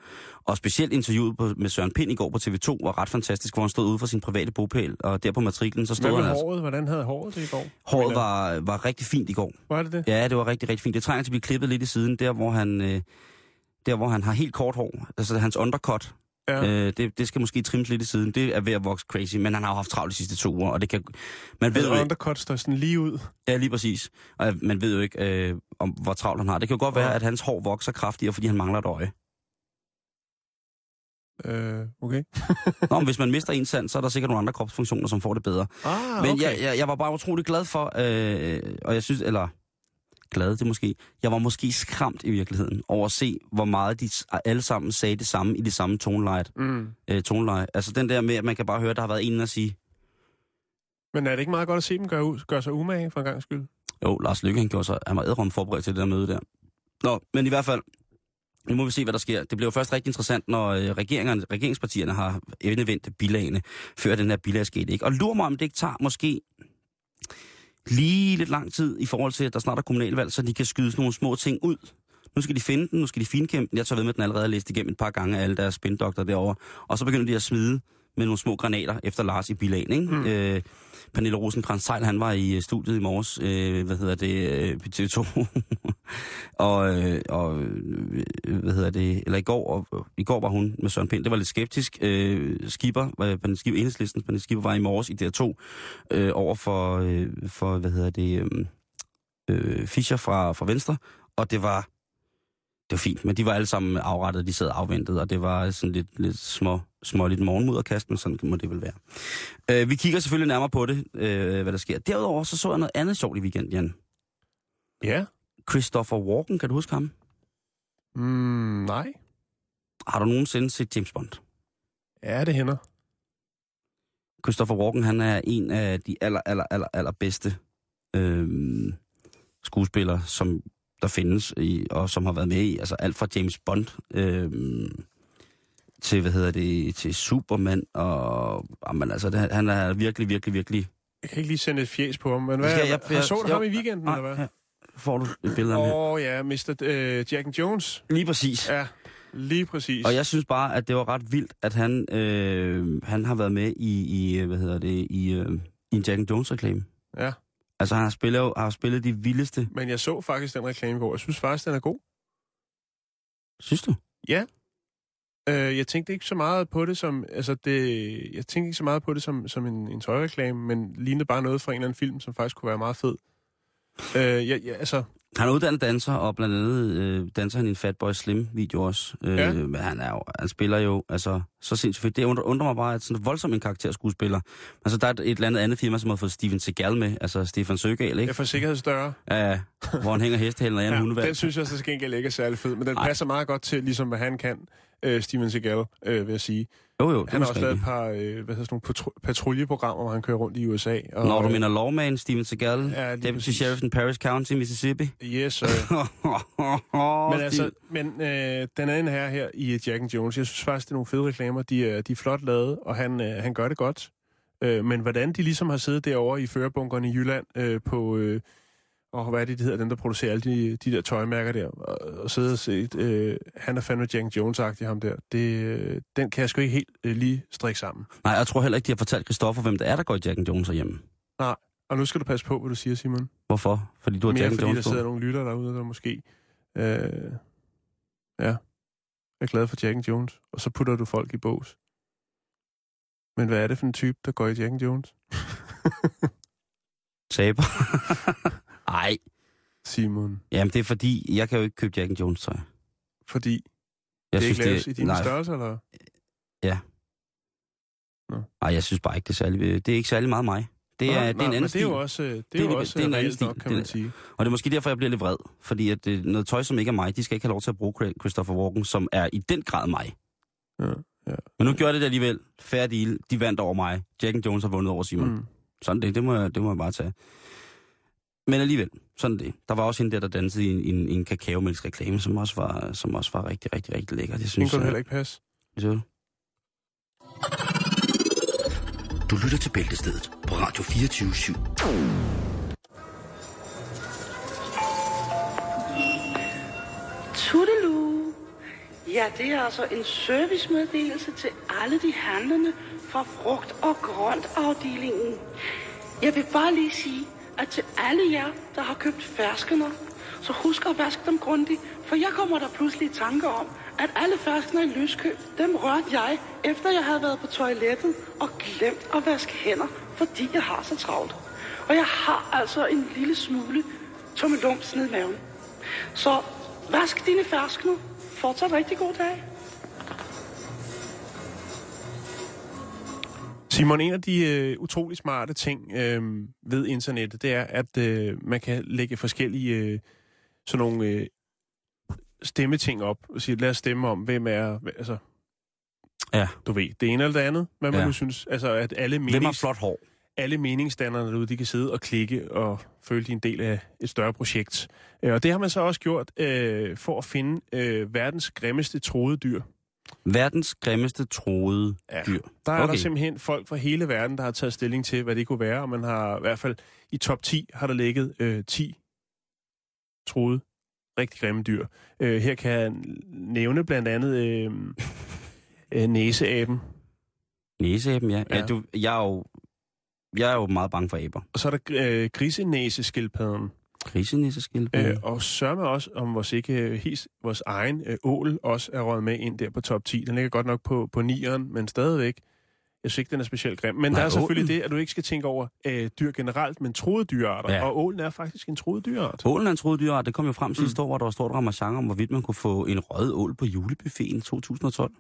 Speaker 4: Og specielt interviewet på, med Søren Pind i går på TV2 var ret fantastisk, hvor han stod ude for sin private bopæl, og der på matriklen, så stod
Speaker 5: Hvad
Speaker 4: han altså.
Speaker 5: håret? Hvordan havde håret det i går?
Speaker 4: Håret var, var rigtig fint i går.
Speaker 5: Var det det?
Speaker 4: Ja, det var rigtig, rigtig fint. Det trænger til at blive klippet lidt i siden, der hvor han, øh, der, hvor han har helt kort hår. Altså hans undercut,
Speaker 5: Ja.
Speaker 4: øh, det, det skal måske trimmes lidt i siden. Det er ved at vokse crazy, men han har jo haft travlt de sidste to uger, og det kan... Man ved jo ikke,
Speaker 5: undercut står sådan lige ud.
Speaker 4: ja, lige præcis. Og man ved jo ikke, øh, om hvor travlt han har. Det kan jo godt være,
Speaker 5: Ja.
Speaker 4: at hans hår vokser kraftigere, fordi han mangler et øje.
Speaker 5: Øh, okay.
Speaker 4: Nå, men hvis man mister en sand, så er der sikkert nogle andre kropsfunktioner, som får det bedre.
Speaker 5: Ah,
Speaker 4: Men
Speaker 5: okay.
Speaker 4: jeg, jeg, jeg var bare utrolig glad for, øh, og jeg synes, eller glad det måske, jeg var måske skræmt i virkeligheden over at se, hvor meget de alle sammen sagde det samme i det samme toneleje.
Speaker 5: Mm.
Speaker 4: Øh, toneleje. Altså den der med, at man kan bare høre, at der har været en og sige,
Speaker 5: Men er det ikke meget godt at se dem gøre, gøre sig umage for en gang skyld?
Speaker 4: jo, Lars Lykke, han gjorde sig, han var ædrum forberedt til det der møde der. Nå, men i hvert fald, nu må vi se, hvad der sker. Det bliver jo først rigtig interessant, når øh, regeringerne, regeringspartierne har endevendt bilagene, før den her bilag skete. Ikke? Og lur mig, om det ikke tager måske lige lidt lang tid i forhold til, at der snart er kommunalvalg, så de kan skyde sådan nogle små ting ud. Nu skal de finde den, nu skal de finkæmpe den. Jeg tager ved med, at den allerede er læst igennem et par gange af alle deres spindokter derovre. Og så begynder de at smide med nogle små granater efter Lars i bilagen. Ikke? Mm. Øh, Pernille rosenkrantz han var i øh, studiet i morges, øh, hvad hedder det, øh, på TV2, og, øh, og øh, hvad hedder det, eller i går, og, i går var hun med Søren Pind, det var lidt skeptisk. Øh, Skipper, øh, Pernille Skipper, enhedslisten, Pernille Skipper var i morges i DR2 øh, over for, øh, for, hvad hedder det, øh, øh, Fischer fra, fra Venstre, og det var, det var fint, men de var alle sammen afrettet, de sad afventet, og det var sådan lidt, lidt små, små lidt morgenmudderkast, men sådan må det vel være. Øh, vi kigger selvfølgelig nærmere på det, øh, hvad der sker. Derudover så så jeg noget andet sjovt i weekenden, Jan.
Speaker 5: Ja.
Speaker 4: Christopher Walken, kan du huske ham?
Speaker 5: Mm, nej.
Speaker 4: Har du nogensinde set James Bond?
Speaker 5: Ja, det hænder.
Speaker 4: Christopher Walken, han er en af de aller, aller, aller, aller bedste øh, skuespillere, som der findes, i, og som har været med i, altså alt fra James Bond øh, til, hvad hedder det, til Superman, og jamen, altså, det, han er virkelig, virkelig, virkelig...
Speaker 5: Jeg kan ikke lige sende et fjes på ham, men hvad,
Speaker 4: Skal jeg-
Speaker 5: jeg,
Speaker 4: jeg-
Speaker 5: så du ham i weekenden,
Speaker 4: Nej,
Speaker 5: eller hvad?
Speaker 4: her får du et billede af ham.
Speaker 5: Åh oh, ja, Mr. Øh, Jack and Jones.
Speaker 4: Lige præcis.
Speaker 5: Ja, lige præcis.
Speaker 4: Og jeg synes bare, at det var ret vildt, at han, øh, han har været med i, i hvad hedder det, i, øh, i en Jack and Jones-reklame.
Speaker 5: Ja.
Speaker 4: Altså, han har spillet, jo- har spillet de vildeste...
Speaker 5: Men jeg så faktisk den reklame i går. Jeg synes faktisk, den er god.
Speaker 4: Synes du?
Speaker 5: Øh, jeg tænkte ikke så meget på det som, altså det, jeg tænkte ikke så meget på det som, som en, en tøjreklame, men lignede bare noget fra en eller anden film, som faktisk kunne være meget fed. Øh, ja, ja, altså,
Speaker 4: Han er uddannet danser, og blandt andet øh, danser han i en Fatboy Slim-video også. Øh,
Speaker 5: Ja.
Speaker 4: Men han, er jo, han spiller jo altså, så sindssygt fedt. Det undrer, undrer mig bare, at sådan voldsom en karakterskuespiller. Altså, der er et, et eller andet andet firma, som har fået Steven Seagal med, altså Stefan Søgaal,
Speaker 5: jeg
Speaker 4: ikke?
Speaker 5: får sikkerhed større.
Speaker 4: Ja, hvor han hænger hestehælen og en
Speaker 5: Ja,
Speaker 4: hundevalg.
Speaker 5: den synes jeg så gengæld ikke er særlig fed, men den
Speaker 4: Nej.
Speaker 5: passer meget godt til, ligesom hvad han kan, øh, Steven Seagal, øh, vil jeg sige.
Speaker 4: Jo, jo, det
Speaker 5: Han har også lavet et par øh, hvad hedder sådan nogle patru- patruljeprogrammer, hvor han kører rundt i USA. Og,
Speaker 4: Når du
Speaker 5: øh,
Speaker 4: mener Lawman, Steven Seagal,
Speaker 5: Ja,
Speaker 4: Deputy. Sheriff in Paris County, Mississippi.
Speaker 5: Yes, øh, men altså, men øh, den anden her her i Jack and Jones, jeg synes faktisk, det er nogle fede reklamer. De er, de er flot lavet, og han, øh, han gør det godt. Øh, men hvordan de ligesom har siddet derovre i førerbunkeren i Jylland øh, på... Øh, og hvad er det, de hedder, dem der producerer alle de, de der tøjmærker der, og, og sidde og set, øh, han er fandme Jack Jones-agtig, ham der. Det, øh, den kan jeg sgu ikke helt øh, lige strikke sammen.
Speaker 4: Nej, jeg tror heller ikke, de har fortalt Christoffer, hvem det er, der går i Jack Jones hjemme.
Speaker 5: Og nu skal du passe på, hvad du siger, Simon.
Speaker 4: Hvorfor? Fordi du har
Speaker 5: Mere
Speaker 4: Jack
Speaker 5: fordi der
Speaker 4: Jones på.
Speaker 5: sidder nogle lytter derude, der måske øh, ja, er glade for Jack and Jones, og så putter du folk i bås. Men hvad er det for en type, der går i Jack Jones?
Speaker 4: Taber. Ej,
Speaker 5: Simon.
Speaker 4: jamen det er fordi, jeg kan jo ikke købe Jack and Jones tøj.
Speaker 5: Fordi
Speaker 4: Jeg
Speaker 5: det er ikke laves i dine
Speaker 4: nej,
Speaker 5: størrelser, eller?
Speaker 4: nej, jeg synes bare ikke, det er særlig, det er ikke særlig meget mig. Det er,
Speaker 5: Nå,
Speaker 4: det er
Speaker 5: nej,
Speaker 4: en anden stil.
Speaker 5: det er jo også, øh, det er
Speaker 4: Det er
Speaker 5: jo også
Speaker 4: det er en anden
Speaker 5: reelt nok,
Speaker 4: stil.
Speaker 5: kan man
Speaker 4: Det-
Speaker 5: sige.
Speaker 4: Og det er måske derfor, jeg bliver lidt vred. Fordi at det, noget tøj, som ikke er mig, de skal ikke have lov til at bruge Chri- Christopher Walken, som er i den grad mig.
Speaker 5: Ja, ja.
Speaker 4: Men nu gjorde det det alligevel. Deal. De vandt over mig. Jack and Jones har vundet over Simon. Mm. Sådan det. Det må, jeg, det må jeg bare tage. Men alligevel, sådan det. Der var også hende der, der dansede i en, en, en kakaomælksreklame, som også var, som også var rigtig, rigtig, rigtig lækker. Det
Speaker 5: Den
Speaker 4: synes
Speaker 5: kunne du
Speaker 4: jeg.
Speaker 5: heller ikke passe.
Speaker 4: Det ser du?
Speaker 2: Du lytter til Bæltestedet på Radio 24 /7.
Speaker 8: Tudelu. Ja, det er altså en servicemeddelelse til alle de handlende fra frugt- og grøntafdelingen. Jeg vil bare lige sige, at til alle jer, der har købt ferskener, så husk at vaske dem grundigt, for jeg kommer der pludselig i tanke om, at alle ferskener i lyskøb, dem rørte jeg, efter jeg havde været på toilettet og glemt at vaske hænder, fordi jeg har så travlt. Og jeg har altså en lille smule tummelums ned i maven. Så vask dine ferskener. Fortsat rigtig god dag.
Speaker 5: Simon, en af de øh, utrolig smarte ting øh, ved internettet, det er, at øh, man kan lægge forskellige øh, sådan nogle øh, stemmeting op og sige, lad os stemme om, hvem er, altså,
Speaker 4: Ja.
Speaker 5: du ved, det ene eller det andet, hvad man
Speaker 4: Ja.
Speaker 5: nu synes, altså at alle,
Speaker 4: Hvem har
Speaker 5: menings,
Speaker 4: flot hår?
Speaker 5: alle meningsdannerne derude, de kan sidde og klikke og føle, de en del af et større projekt. Øh, og det har man så også gjort øh, for at finde øh, verdens grimmeste troede dyr.
Speaker 4: Verdens grimmeste troede
Speaker 5: Ja.
Speaker 4: dyr.
Speaker 5: Der er okay. der simpelthen folk fra hele verden, der har taget stilling til, hvad det kunne være, og man har i hvert fald i top 10 har der ligget øh, 10 troede rigtig grimme dyr. Øh, her kan jeg nævne blandt andet øh, øh, næseaben,
Speaker 4: Næseaben, ja. ja.
Speaker 5: Ja.
Speaker 4: du, jeg, er jo, jeg er jo meget bange for aber.
Speaker 5: og så er der øh, grisenæseskildpadden,
Speaker 4: Grisenæseskildpadde.
Speaker 5: øh, og sørger også om vores ikke øh, his, vores egen øh, ål også er røget med ind der på top 10. Den ligger godt nok på, på 9'eren, men stadigvæk. Jeg synes ikke, den er specielt grim. Men
Speaker 4: Nej,
Speaker 5: der er selvfølgelig
Speaker 4: ålen.
Speaker 5: det, at du ikke skal tænke over øh, dyr generelt, men troede dyrearter.
Speaker 4: Ja.
Speaker 5: Ja. Og ålen er faktisk en troet dyreart.
Speaker 4: Ålen er en troet dyrart. Det kom jo frem sidste år, hvor der var stort ramachan om, hvorvidt man kunne få en rød ål på julebuffeten 2012.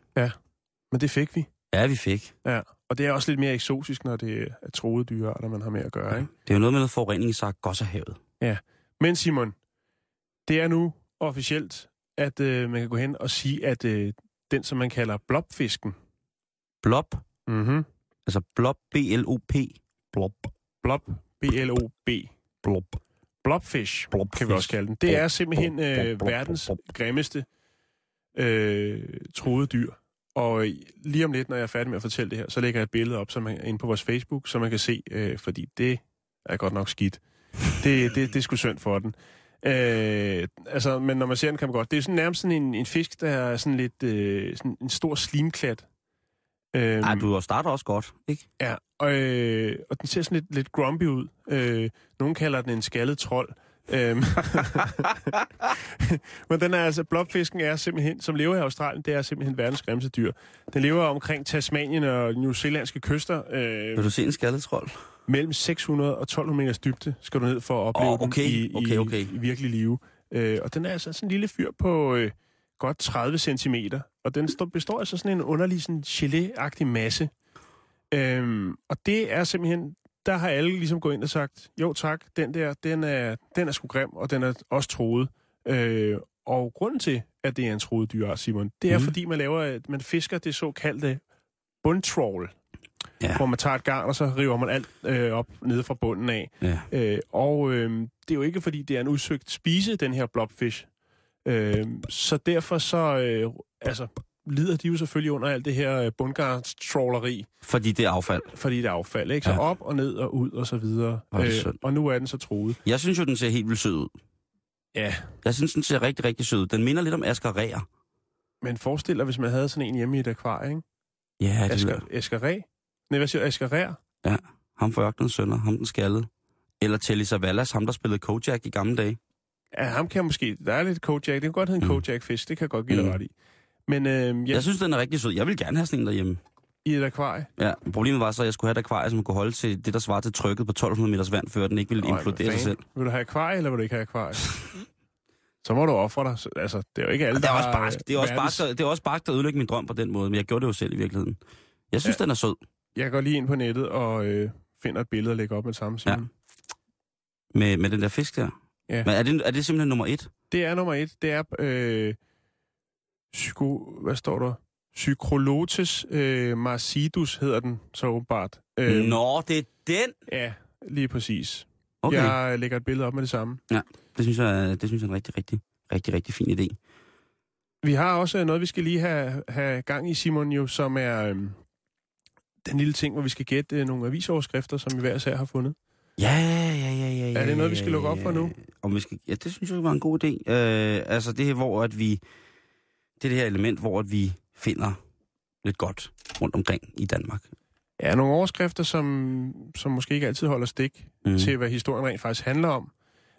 Speaker 5: Men det fik vi.
Speaker 4: Ja, vi fik.
Speaker 5: Ja. Og det er også lidt mere eksotisk, når det er troede dyrearter, man har med at gøre. Ikke?
Speaker 4: Det er jo noget med noget forurening i Sargassohavet.
Speaker 5: Men Simon, det er nu officielt, at øh, man kan gå hen og sige, at øh, den, som man kalder blobfisken,
Speaker 4: Blob.
Speaker 5: mm-hmm.
Speaker 4: Altså blob. B-L-O-P. Blob.
Speaker 5: blob, B-L-O-B,
Speaker 4: Blob.
Speaker 5: blobfish,
Speaker 4: Blobfish.
Speaker 5: kan vi også kalde den. Det er simpelthen øh, verdens grimmeste øh, troede dyr. Og lige om lidt, når jeg er færdig med at fortælle det her, så lægger jeg et billede op, som man, ind på vores Facebook, så man kan se, øh, fordi det er godt nok skidt. Det, det, det er sgu synd for den. Øh, altså, men når man ser den, kan man godt. Det er sådan nærmest sådan en, en fisk, der er sådan lidt øh, sådan en stor slimklat. Øh,
Speaker 4: Ej, du starter også godt, ikke?
Speaker 5: Ja, og, øh, og den ser sådan lidt, lidt grumpy ud. Øh, nogen kalder den en skaldet trold. Øhm. Men den er altså, blobfisken er simpelthen, som lever i Australien, det er simpelthen verdens grimmeste dyr. Den lever omkring Tasmanien og New Zealandske kyster. Øh,
Speaker 4: Vil du se en skaldetrold?
Speaker 5: Mellem 600 og 1200 meters dybde skal du ned for at opleve
Speaker 4: Åh, okay,
Speaker 5: den i,
Speaker 4: okay, okay.
Speaker 5: i, i virkelig live. Øh, og den er altså sådan en lille fyr på øh, godt 30 cm. Og den stå, består altså sådan en underlig sådan gelé-agtig masse. Øhm, og det er simpelthen, der har alle ligesom gået ind og sagt, jo tak, den der, den er, den er sgu grim, og den er også troet. Øh, og grunden til, at det er en troet dyr, Simon, det er
Speaker 4: Mhm.
Speaker 5: fordi, man laver, at man fisker det såkaldte bundtrawl
Speaker 4: Ja.
Speaker 5: hvor man tager et garn, og så river man alt øh, op nede fra bunden af.
Speaker 4: Ja.
Speaker 5: Øh, og øh, det er jo ikke, fordi det er en udsøgt spise, den her blobfish. Øh, så derfor så, øh, altså, lider de jo selvfølgelig under alt det her øh, bundgarnstrawleri,
Speaker 4: Fordi det er affald.
Speaker 5: fordi det er affald, ikke? Så
Speaker 4: Ja.
Speaker 5: op og ned og ud og så videre.
Speaker 4: Er synd.
Speaker 5: og nu er den så troet.
Speaker 4: Jeg synes jo, den ser helt vildt sød ud.
Speaker 5: Ja,
Speaker 4: Jeg synes, den ser rigtig, rigtig sød ud. Den minder lidt om Asger Ræer.
Speaker 5: men forestil dig, hvis man havde sådan en hjemme i et akvarie, ikke?
Speaker 4: Ja, det
Speaker 5: Asger,
Speaker 4: er
Speaker 5: Askeræ? Nej, hvad siger du? Askerær?
Speaker 4: ham for Ørkenens Sønner, ham den skaldede. Eller Telly Savalas, ham der spillede Kojak i gamle dage.
Speaker 5: Ja, ham kan måske... Der er lidt Kojak. Det kan godt hedde en
Speaker 4: Mm.
Speaker 5: Kojak-fisk. Det kan jeg godt give dig
Speaker 4: Mm.
Speaker 5: ret i. Men øh,
Speaker 4: Jeg,
Speaker 5: ja,
Speaker 4: jeg synes, den er rigtig sød. Jeg vil gerne have sådan en derhjemme.
Speaker 5: i et akvarie,
Speaker 4: Ja, problemet var så, at jeg skulle have et akvarie, som kunne holde til det, der svarer til trykket på 1200 meters vand, før den ikke ville implodere sig selv.
Speaker 5: Vil du have akvarie, eller vil du ikke have akvarie? så må du ofre dig. Så- Altså, det er jo ikke alle,
Speaker 4: Det er også barsk. Det er også barsk, at- det er også barsk at ødelægge min drøm på den måde, men jeg gjorde det jo selv i virkeligheden. Jeg synes,
Speaker 5: Ja.
Speaker 4: ja. den er sød.
Speaker 5: Jeg går lige ind på nettet og øh, finder et billede og lægger op med samme.
Speaker 4: Ja.
Speaker 5: Simon.
Speaker 4: Med, med den der fisk der.
Speaker 5: Ja.
Speaker 4: Men er det, er det simpelthen nummer et?
Speaker 5: Det er nummer et. Det er øh, psyko... Hvad står der? Psycholotes øh, marcidus hedder den så åbenbart. Øh,
Speaker 4: Nå, det er den!
Speaker 5: Ja, lige præcis.
Speaker 4: Okay, ja.
Speaker 5: Jeg lægger et billede op med det samme.
Speaker 4: det, synes jeg, det synes jeg er en rigtig, rigtig, rigtig, rigtig fin idé.
Speaker 5: Vi har også noget, vi skal lige have, have gang i, Simon, jo, som er øh, den lille ting, hvor vi skal gætte øh, nogle avisoverskrifter, som vi hver sær har fundet.
Speaker 4: Ja, ja, ja, ja, ja.
Speaker 5: Er det noget, vi skal lukke op for nu?
Speaker 4: Om vi skal, ja, det synes jeg var en god idé. Øh, altså det her, hvor at vi... Det er det her element, hvor at vi finder lidt godt rundt omkring i Danmark.
Speaker 5: Ja, nogle overskrifter, som, som måske ikke altid holder stik
Speaker 4: mm.
Speaker 5: til, hvad historien rent faktisk handler om.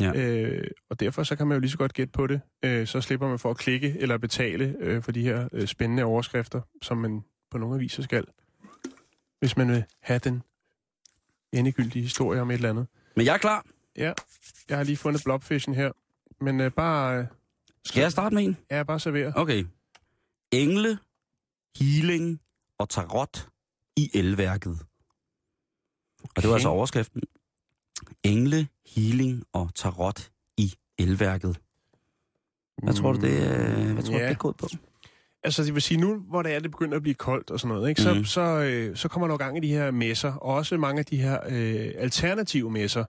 Speaker 4: Ja.
Speaker 5: Øh, og derfor så kan man jo lige så godt gætte på det. Øh, så slipper man for at klikke eller betale øh, for de her øh, spændende overskrifter, som man på nogle aviser skal. Hvis man vil have den endegyldige historie om et eller andet.
Speaker 4: Men jeg er klar.
Speaker 5: Ja, jeg har lige fundet blobfishen her. Men øh, bare, øh,
Speaker 4: Skal jeg starte med en?
Speaker 5: ja, bare servere.
Speaker 4: Okay. Engle, healing og tarot i elværket. Og det var altså overskriften. Engle, healing og tarot i elværket. Hvad tror du, det, øh, hvad tror du,
Speaker 5: Ja.
Speaker 4: det er gået på?
Speaker 5: Altså, det vil sige, nu hvor det er, det begynder at blive koldt og sådan noget, ikke, så, mm. så, øh, så kommer der jo gang i de her messer, og også mange af de her øh, alternative messer,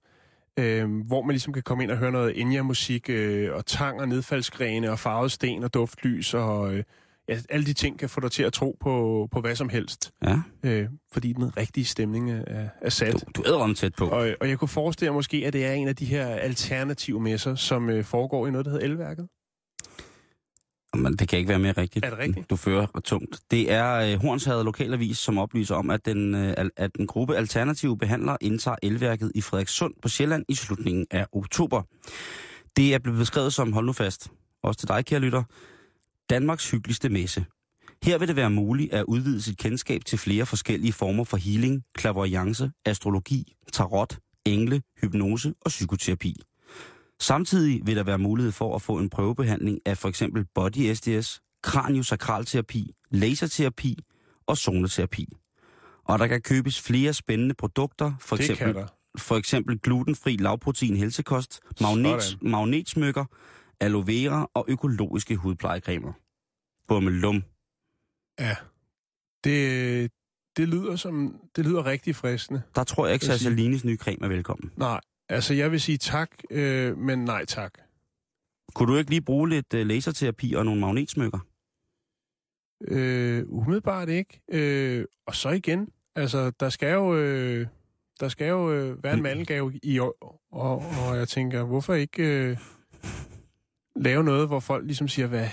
Speaker 5: øh, hvor man ligesom kan komme ind og høre noget Enya-musik, øh, og tang og nedfaldsgrene, og farvet sten og duftlys, og øh, ja, alle de ting kan få dig til at tro på, på hvad som helst,
Speaker 4: Ja,
Speaker 5: øh, fordi den rigtige stemning er, er sat.
Speaker 4: du, du æder om tæt på.
Speaker 5: Og, og jeg kunne forestille mig måske, at det er en af de her alternative messer, som øh, foregår i noget, der hedder Elværket.
Speaker 4: Men det kan ikke være mere rigtigt.
Speaker 5: Er det rigtigt?
Speaker 4: Du fører tungt. Det er øh, Hornshavet Lokalavis, som oplyser om, at den, øh, at en gruppe alternative behandlere indtager elværket i Frederikssund på Sjælland i slutningen af oktober. Det er blevet beskrevet som, hold nu fast, også til dig, kære lytter, Danmarks hyggeligste messe. Her vil det være muligt at udvide sit kendskab til flere forskellige former for healing, clairvoyance, astrologi, tarot, engle, hypnose og psykoterapi. Samtidig vil der være mulighed for at få en prøvebehandling af for eksempel body SDS, kraniosakralterapi, laserterapi og zoneterapi. Og der kan købes flere spændende produkter, for
Speaker 5: Det
Speaker 4: eksempel, for eksempel glutenfri lavprotein helsekost, magnet, magnetsmykker, aloe vera og økologiske hudplejecremer. Bummelum.
Speaker 5: Ja. Det, det lyder som det lyder rigtig fristende.
Speaker 4: Der tror jeg ikke, at Salines nye creme er velkommen.
Speaker 5: Nej, altså jeg vil sige tak, øh, men nej tak.
Speaker 4: Kunne du ikke lige bruge lidt uh, laserterapi og nogle magnetsmykker?
Speaker 5: Øh, umiddelbart ikke. Øh, og så igen, altså der skal jo, øh, der skal jo øh, være en mandelgave i år, og, og jeg tænker, hvorfor ikke øh, lave noget, hvor folk ligesom siger, hvad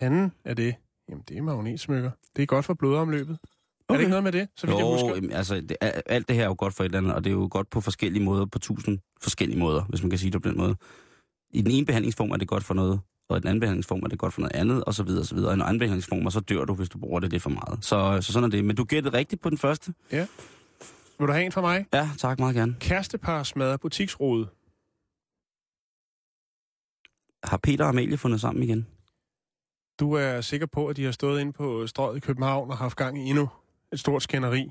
Speaker 5: fanden er det? Jamen, det er magnetsmykker. Det er godt for blodomløbet. Okay. Er det ikke noget med det, så vidt jeg
Speaker 4: Jo,
Speaker 5: husker?
Speaker 4: jamen, altså, det, er- alt det her er jo godt for et eller andet, og det er jo godt på forskellige måder, på tusind forskellige måder, hvis man kan sige det på den måde. I den ene behandlingsform er det godt for noget, og i den anden behandlingsform er det godt for noget andet, og så videre, og så videre. Og i en anden behandlingsform, så dør du, hvis du bruger det lidt for meget. Så, så sådan er det. Men du gættede rigtigt på den første.
Speaker 5: Vil du have en fra mig?
Speaker 4: Ja, tak meget gerne.
Speaker 5: Kærestepar smadrer butiksrode.
Speaker 4: Har Peter og Amalie fundet sammen igen?
Speaker 5: Du er sikker på, at de har stået inde på strøget i København og haft gang i endnu et stort skænderi.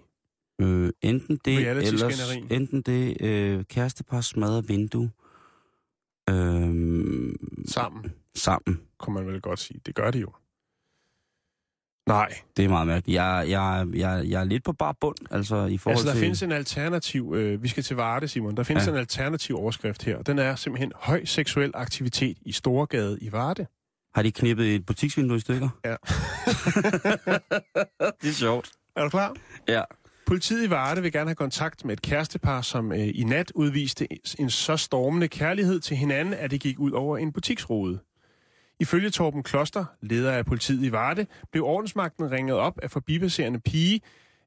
Speaker 4: Øh, enten det, ellers,
Speaker 5: skænderi.
Speaker 4: enten det øh, kærestepar smadrer vindue øh,
Speaker 5: Sammen,
Speaker 4: sammen.
Speaker 5: kunne man vel godt sige. Det gør de jo. Nej.
Speaker 4: Det er meget mærkeligt. Jeg, jeg, jeg, jeg er lidt på bar bund, altså i forhold
Speaker 5: Altså, der
Speaker 4: til...
Speaker 5: findes en alternativ... Øh, vi skal til Varde, Simon. Der findes
Speaker 4: Ja.
Speaker 5: en alternativ overskrift her. Den er simpelthen høj seksuel aktivitet i Storegade i Varde.
Speaker 4: Har de knippet et butiksvindue i stykker?
Speaker 5: Ja.
Speaker 4: det er sjovt.
Speaker 5: Er du klar?
Speaker 4: Ja.
Speaker 5: Politiet i Varde vil gerne have kontakt med et kærestepar, som øh, i nat udviste en så stormende kærlighed til hinanden, at det gik ud over en butiksrude. Ifølge Torben Kloster, leder af politiet i Varde, blev ordensmagten ringet op af forbipasserende pige,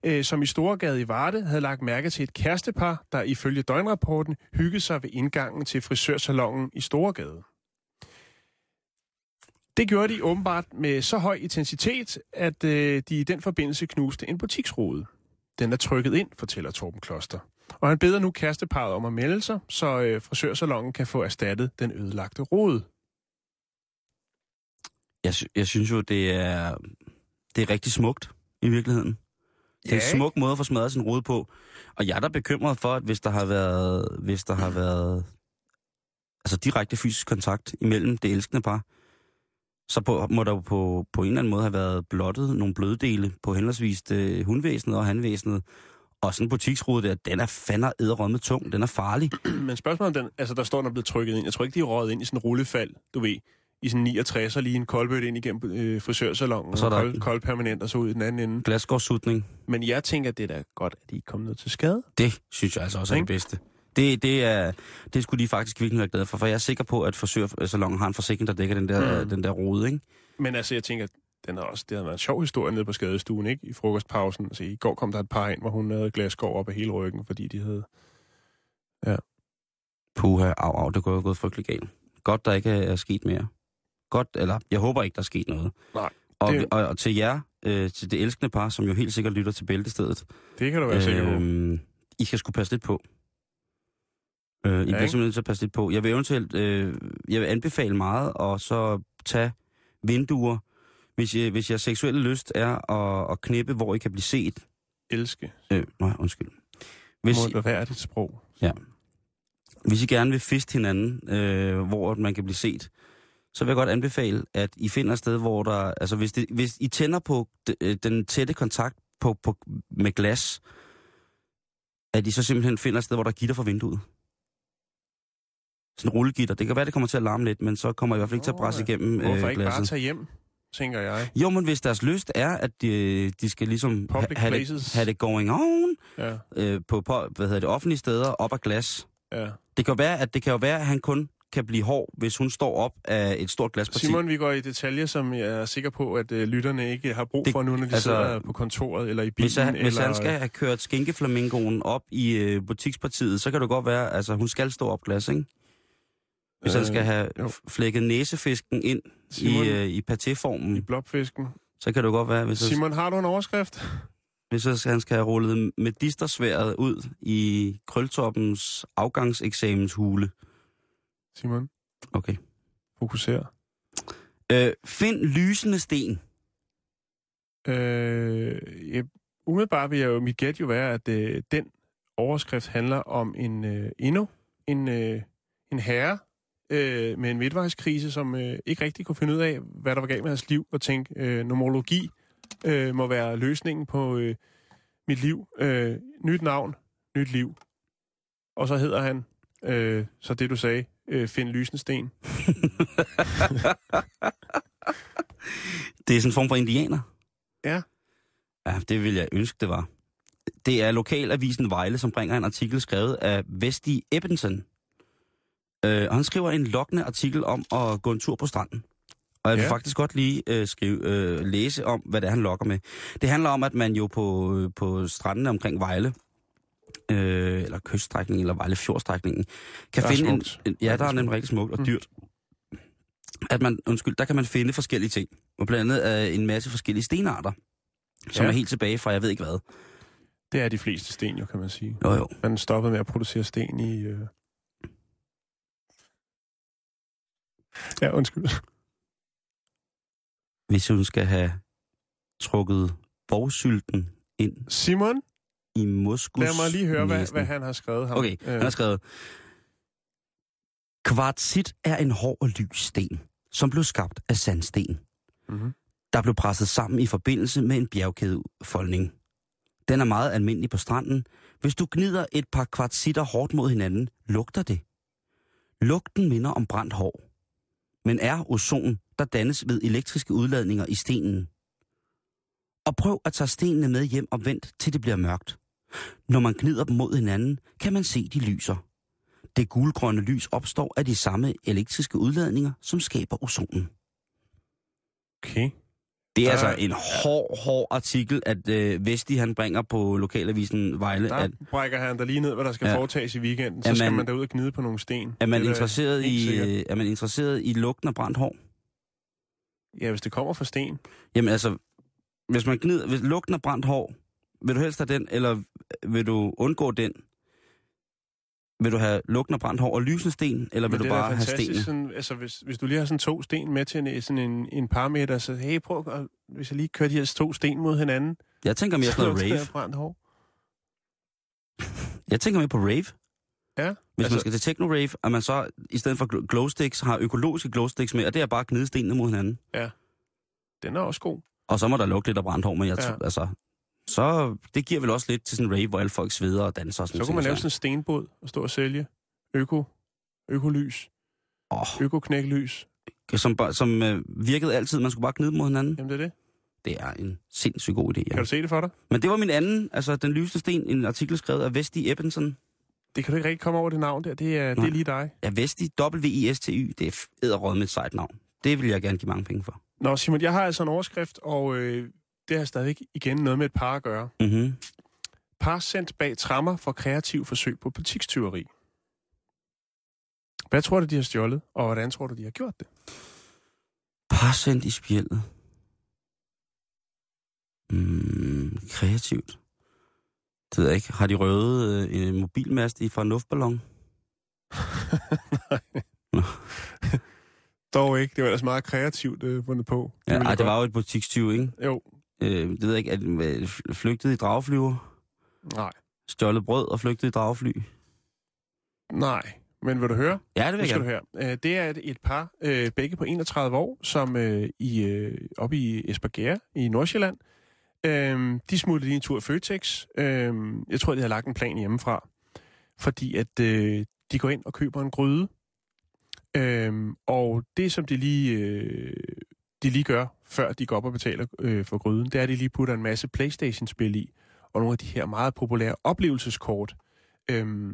Speaker 5: øh, som i Storegade i Varde havde lagt mærke til et kærestepar, der ifølge døgnrapporten hyggede sig ved indgangen til frisørsalongen i Storegade. Det gjorde de åbenbart med så høj intensitet, at øh, de i den forbindelse knuste en butiksrude. Den er trykket ind, fortæller Torben Kloster. Og han beder nu kæresteparret om at melde sig, så øh, frisørsalongen kan få erstattet den ødelagte rode.
Speaker 4: Jeg, sy- jeg synes jo, det er, det er rigtig smukt i virkeligheden. Det er en
Speaker 5: Ja.
Speaker 4: smuk måde at få smadret sin rode på. Og jeg er da bekymret for, at hvis der har været, hvis der har været altså direkte fysisk kontakt imellem det elskende par, så på, må der jo på, på en eller anden måde have været blottet nogle bløddele på henholdsvis det hundvæsenet og handvæsenet. Og sådan en butiksrude der, den er fandme æderrømme tung. Den er farlig.
Speaker 5: Men spørgsmålet er, den, altså der står, den er blevet trykket ind. Jeg tror ikke, de er røget ind i sådan en rullefald, du ved. I sådan 69 og lige en koldbøtte ind igennem øh, frisørsalongen,
Speaker 4: Og så er der-
Speaker 5: kold, kold permanent, og så ud i den anden ende.
Speaker 4: Glasgårdssutning.
Speaker 5: Men jeg tænker, det er da godt, at de ikke kom ned til skade.
Speaker 4: Det synes jeg altså også er det bedste. Det, det, er, det skulle de faktisk virkelig være glade for, for jeg er sikker på, at frisørsalongen har en forsikring, der dækker den der,
Speaker 5: Mm.
Speaker 4: den der rode, ikke?
Speaker 5: Men altså, jeg tænker, den er også, det har været en sjov historie nede på skadestuen, ikke? I frokostpausen. Altså, i går kom der et par ind, hvor hun havde glasgård op af hele ryggen, fordi de havde...
Speaker 4: Puha, au, au, det går jo gået frygtelig galt. Godt, der ikke er sket mere. Godt, eller jeg håber ikke, der er sket noget.
Speaker 5: Nej,
Speaker 4: Og,
Speaker 5: det-
Speaker 4: og, og til jer, øh, til det elskende par, som jo helt sikkert lytter til bæltestedet,
Speaker 5: Det kan du være sikker på.
Speaker 4: Øhm, I skal skulle passe lidt på. Øh, I
Speaker 5: Ja,
Speaker 4: bliver simpelthen nødt til at passe lidt på. Jeg vil eventuelt, øh, jeg vil anbefale meget, og så tage vinduer, hvis, jeg, hvis jeres seksuelle lyst er at, at knippe, hvor I kan blive set.
Speaker 5: Elske.
Speaker 4: Øh, nej, undskyld. Hvis,
Speaker 5: Må være dit sprog.
Speaker 4: hvis I gerne vil fiste hinanden, øh, hvor man kan blive set, så vil jeg godt anbefale, at I finder et sted, hvor der... Altså, hvis, det, hvis I tænder på øh, den tætte kontakt på, på, med glas, at I så simpelthen finder et sted, hvor der er gitter for vinduet. Sådan rullegitter. Det kan være, det kommer til at larme lidt, men så kommer I i hvert fald ikke til at presse igennem
Speaker 5: Hvorfor
Speaker 4: øh,
Speaker 5: ikke bare
Speaker 4: glasset.
Speaker 5: tage hjem, tænker jeg.
Speaker 4: Jo, men hvis deres lyst er, at de, de skal ligesom ha- have, det, have det going on
Speaker 5: Ja,
Speaker 4: øh, på, på hvad hedder det, offentlige steder op af glas.
Speaker 5: ja.
Speaker 4: Det kan være, at det kan jo være, at han kun kan blive hård, hvis hun står op af et stort glasparti.
Speaker 5: Simon, vi går i detaljer, som jeg er sikker på, at øh, lytterne ikke har brug
Speaker 4: Det-
Speaker 5: for nu, når de
Speaker 4: altså,
Speaker 5: sidder på kontoret eller i bilen.
Speaker 4: Hvis han,
Speaker 5: eller...
Speaker 4: hvis han skal have kørt skinkeflamingoen op i øh, butikspartiet, så kan det godt være, altså hun skal stå op glas, ikke? Hvis øh, han skal have
Speaker 5: jo.
Speaker 4: flækket næsefisken ind
Speaker 5: Simon,
Speaker 4: i, øh, i patéformen,
Speaker 5: i blobfisken.
Speaker 4: så kan det godt være, hvis, Simon.
Speaker 5: Simon, har du en overskrift?
Speaker 4: hvis så han skal have rullet medistersværet ud i krøltoppens afgangseksamenshule.
Speaker 5: Simon,
Speaker 4: Okay.
Speaker 5: fokuser.
Speaker 4: Øh, find lysende sten.
Speaker 5: Øh, ja, umiddelbart vil jeg jo, mit gæt jo være, at øh, den overskrift handler om en øh, endnu en, øh, en herre øh, med en midtvejskrise, som øh, ikke rigtig kunne finde ud af, hvad der var galt med hans liv, og tænke, øh, nomologi øh, må være løsningen på øh, mit liv. Øh, nyt navn, nyt liv. Og så hedder han, øh, så det du sagde, øh, Find Lysende Sten.
Speaker 4: Det er sådan en form for indianer.
Speaker 5: Ja.
Speaker 4: Ja, det vil jeg ønske, det var. Det er lokalavisen Vejle, som bringer en artikel skrevet af Vesti Ebensen. Øh, og han skriver en lokkende artikel om at gå en tur på stranden. Og jeg vil
Speaker 5: Ja.
Speaker 4: faktisk godt lige øh, skrive, øh, læse om, hvad det er, han lokker med. Det handler om, at man jo på, øh, på strandene omkring Vejle, øh, eller kyststrækningen, eller Vejle fjordstrækningen, kan finde en,
Speaker 5: smukt.
Speaker 4: en... Ja, der er nemlig rigtig smukt og
Speaker 5: Mm.
Speaker 4: dyrt. At man, undskyld, der kan man finde forskellige ting. Og blandt andet øh, en masse forskellige stenarter, som
Speaker 5: Ja.
Speaker 4: er helt tilbage fra, jeg ved ikke hvad.
Speaker 5: Det er de fleste sten jo, kan man sige.
Speaker 4: Jo, jo.
Speaker 5: Man stoppede med at producere sten i... Øh... Ja, undskyld.
Speaker 4: Hvis hun skal have trukket borgsylten ind
Speaker 5: Simon,
Speaker 4: i muskus.
Speaker 5: lad mig lige høre, hvad, hvad han har skrevet her.
Speaker 4: Okay, han har skrevet... Kvartsit er en hård og lys sten, som blev skabt af sandsten.
Speaker 5: Mm-hmm.
Speaker 4: der blev presset sammen i forbindelse med en bjergkædefoldning. Den er meget almindelig på stranden. Hvis du gnider et par kvartsitter hårdt mod hinanden, lugter det. Lugten minder om brændt hår, men er ozon, der dannes ved elektriske udladninger i stenen. Og prøv at tage stenene med hjem og vent, til det bliver mørkt. Når man gnider dem mod hinanden, kan man se, de lyser. Det gulgrønne lys opstår af de samme elektriske udladninger, som skaber ozonen.
Speaker 5: Okay.
Speaker 4: Det er
Speaker 5: Der-
Speaker 4: altså en hård, hård artikel, at øh, Vesti han bringer på lokalavisen Vejle,
Speaker 5: Der
Speaker 4: at,
Speaker 5: brækker han der lige ned, hvad der skal
Speaker 4: Ja.
Speaker 5: foretages i weekenden. Så
Speaker 4: At
Speaker 5: skal
Speaker 4: man-
Speaker 5: man derud og gnide på nogle sten.
Speaker 4: er, man interesseret i, øh, er man interesseret i lugten af brændt hår.
Speaker 5: Ja, hvis det kommer fra sten.
Speaker 4: Jamen altså, hvis man gnider, hvis lugten af brændt hår, vil du helst have den, eller vil du undgå den? Vil du have lugten af brændt hår og lysende sten, eller vil
Speaker 5: Men
Speaker 4: du bare have stenene?
Speaker 5: Sådan, altså, hvis, hvis du lige har sådan to sten med til en, sådan en, en par meter, så hey, prøv at, hvis jeg lige kører de her to sten mod hinanden.
Speaker 4: Jeg tænker mere sådan noget rave.
Speaker 5: brændt hår.
Speaker 4: Jeg tænker mere på rave.
Speaker 5: Ja,
Speaker 4: Hvis
Speaker 5: altså-
Speaker 4: man skal til techno-rave, at man så i stedet for gl- glowsticks har økologiske glowsticks med, og det er bare at gnide stenene mod hinanden.
Speaker 5: den er også god.
Speaker 4: Og så må der lugte lidt af brændt hår, men jeg
Speaker 5: Ja.
Speaker 4: altså... Så det giver vel også lidt til sådan en rave, hvor alle folk sveder og danser og sådan
Speaker 5: Så kunne man lave sådan en stenbåd og stå og sælge. Øko. Økolys.
Speaker 4: Åh,
Speaker 5: Økoknæklys.
Speaker 4: som, som øh, virkede altid. Man skulle bare gnide mod hinanden.
Speaker 5: Jamen, det er det.
Speaker 4: Det er en sindssygt god idé, ja.
Speaker 5: Kan du se det for dig?
Speaker 4: Men det var min anden, altså den lyseste sten, en artikel skrevet af Vesti Ebensen.
Speaker 5: Det kan du ikke rigtig komme over det navn der. Det er, det
Speaker 4: Nej.
Speaker 5: er lige dig.
Speaker 4: Ja, Vesti, W-I-S-T-Y, det er æderråd med et sejt navn. Det vil jeg gerne give mange penge for.
Speaker 5: Nå, Simon, jeg har altså en overskrift, og øh, det har stadig igen noget med et par at gøre.
Speaker 4: Mm-hmm.
Speaker 5: Par sendt bag trammer for kreativ forsøg på butikstyveri. Hvad tror du, de har stjålet, og hvordan tror du, de har gjort det?
Speaker 4: Parsendt i spjældet. Mm, kreativt. Det ved jeg ikke. Har de røvet øh, en mobilmast i fra en luftballon?
Speaker 5: Dog ikke. Det var ellers meget kreativt øh, fundet på.
Speaker 4: Ja, ej, det var jo et butikstyv, ikke?
Speaker 5: Jo,
Speaker 4: Øh, det ved jeg ikke. Øh, flygtet i dragflyver?
Speaker 5: nej.
Speaker 4: stjålet brød og flygtet i dragefly?
Speaker 5: Nej, men vil du høre?
Speaker 4: Ja, det vil jeg
Speaker 5: skal du høre. Øh, Det er et, par, øh, begge på 31 år, som øh, i, oppe i Esbjerg i Nordsjælland. Øh, de smuttede lige en tur i Føtex. Øh, jeg tror, de har lagt en plan hjemmefra. Fordi at øh, de går ind og køber en gryde. Øh, og det, som de lige, øh, de lige gør, før de går op og betaler øh, for gryden, det er, at de lige putter en masse Playstation-spil i. Og nogle af de her meget populære oplevelseskort. Øh,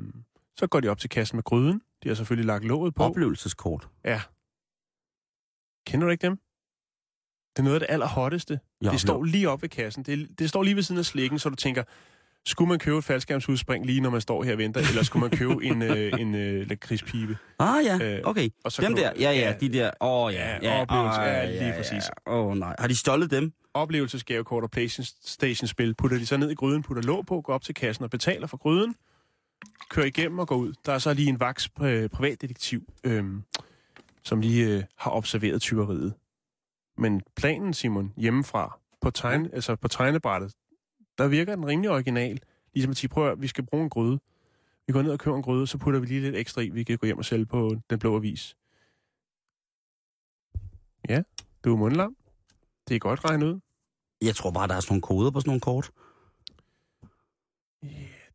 Speaker 5: så går de op til kassen med gryden. De har selvfølgelig lagt låget på.
Speaker 4: Oplevelseskort.
Speaker 5: Ja. Kender du ikke dem? Det er noget af det allerhotteste.
Speaker 4: Ja,
Speaker 5: det står lige op ved kassen. Det, det står lige ved siden af slikken, så du tænker, skulle man købe et faldskærmsudspring lige når man står her og venter, eller skulle man købe en, øh, en øh, lakridspibe?
Speaker 4: Ah ja,
Speaker 5: Øh,
Speaker 4: okay.
Speaker 5: og så
Speaker 4: Dem der, ja, ja,
Speaker 5: ja.
Speaker 4: de der, åh oh, ja,
Speaker 5: Ja,
Speaker 4: ja,
Speaker 5: oplevelse,
Speaker 4: ah,
Speaker 5: ja, lige præcis.
Speaker 4: Åh oh, nej, har de stjålet dem?
Speaker 5: Oplevelsesgavekort og PlayStation-spil putter de så ned i gryden, putter låg på, går op til kassen og betaler for gryden, kører igennem og går ud. Der er så lige en vaks øh, privatdetektiv, øh, som lige øh, har observeret tyveriet. Men planen, Simon, hjemmefra, på, tegne, altså på tegnebrættet, der virker den rimelig original. Ligesom at sige, prøv at, vi skal bruge en gryde. Vi går ned og køber en gryde, så putter vi lige lidt ekstra i, vi kan gå hjem og sælge på den blå avis. Ja, du er mundlam. Det er godt regnet ud.
Speaker 4: Jeg tror bare, der er sådan nogle koder på sådan nogle kort.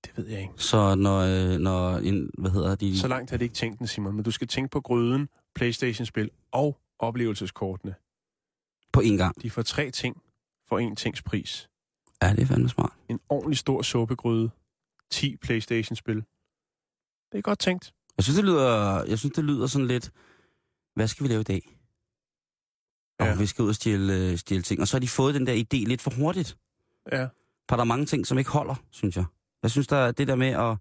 Speaker 5: Det ved jeg ikke.
Speaker 4: Så når, øh, når en, hvad hedder de?
Speaker 5: Så langt har det ikke tænkt den, Simon, men du skal tænke på gryden, Playstation-spil og oplevelseskortene.
Speaker 4: På en gang.
Speaker 5: De får tre ting for en tings pris.
Speaker 4: Ja, det er fandme smart.
Speaker 5: En ordentlig stor suppegryde, 10 Playstation-spil. Det er godt tænkt.
Speaker 4: Jeg synes, det lyder, jeg synes, det lyder sådan lidt, hvad skal vi lave i dag? Og
Speaker 5: Ja.
Speaker 4: vi skal ud og stjæle, øh, stjæle ting. Og så har de fået den der idé lidt for hurtigt.
Speaker 5: Ja.
Speaker 4: For der er mange ting, som ikke holder, synes jeg. Jeg synes, der er det der med at,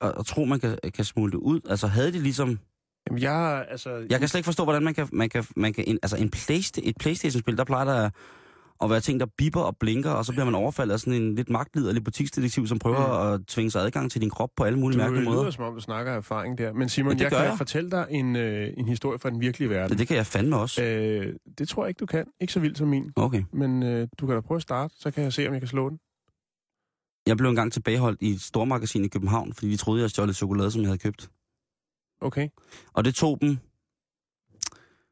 Speaker 4: at, at tro, man kan, kan smule det ud. Altså havde de ligesom...
Speaker 5: Jamen, jeg, altså,
Speaker 4: Jeg kan slet ikke forstå, hvordan man kan... Man kan, man kan en, altså en Playsta- et Playstation-spil, der plejer der at være ting, der bipper og blinker, og så bliver man overfaldet af sådan en lidt magtliderlig butiksdetektiv, som prøver mm. at tvinge sig adgang til din krop på alle mulige mærkelige måder.
Speaker 5: lyder, som om du snakker erfaring der. Men Simon,
Speaker 4: Men det
Speaker 5: jeg kan
Speaker 4: jeg.
Speaker 5: fortælle dig en, øh, en historie fra den virkelige verden.
Speaker 4: Det, det kan jeg fandme også.
Speaker 5: Øh, det tror jeg ikke, du kan. Ikke så vildt som min.
Speaker 4: Okay.
Speaker 5: Men øh, du kan da prøve at starte, så kan jeg se, om jeg kan slå den.
Speaker 4: Jeg blev engang tilbageholdt i et stormagasin i København, fordi de troede, jeg stjålet chokolade, som jeg havde købt.
Speaker 5: Okay.
Speaker 4: Og det tog dem...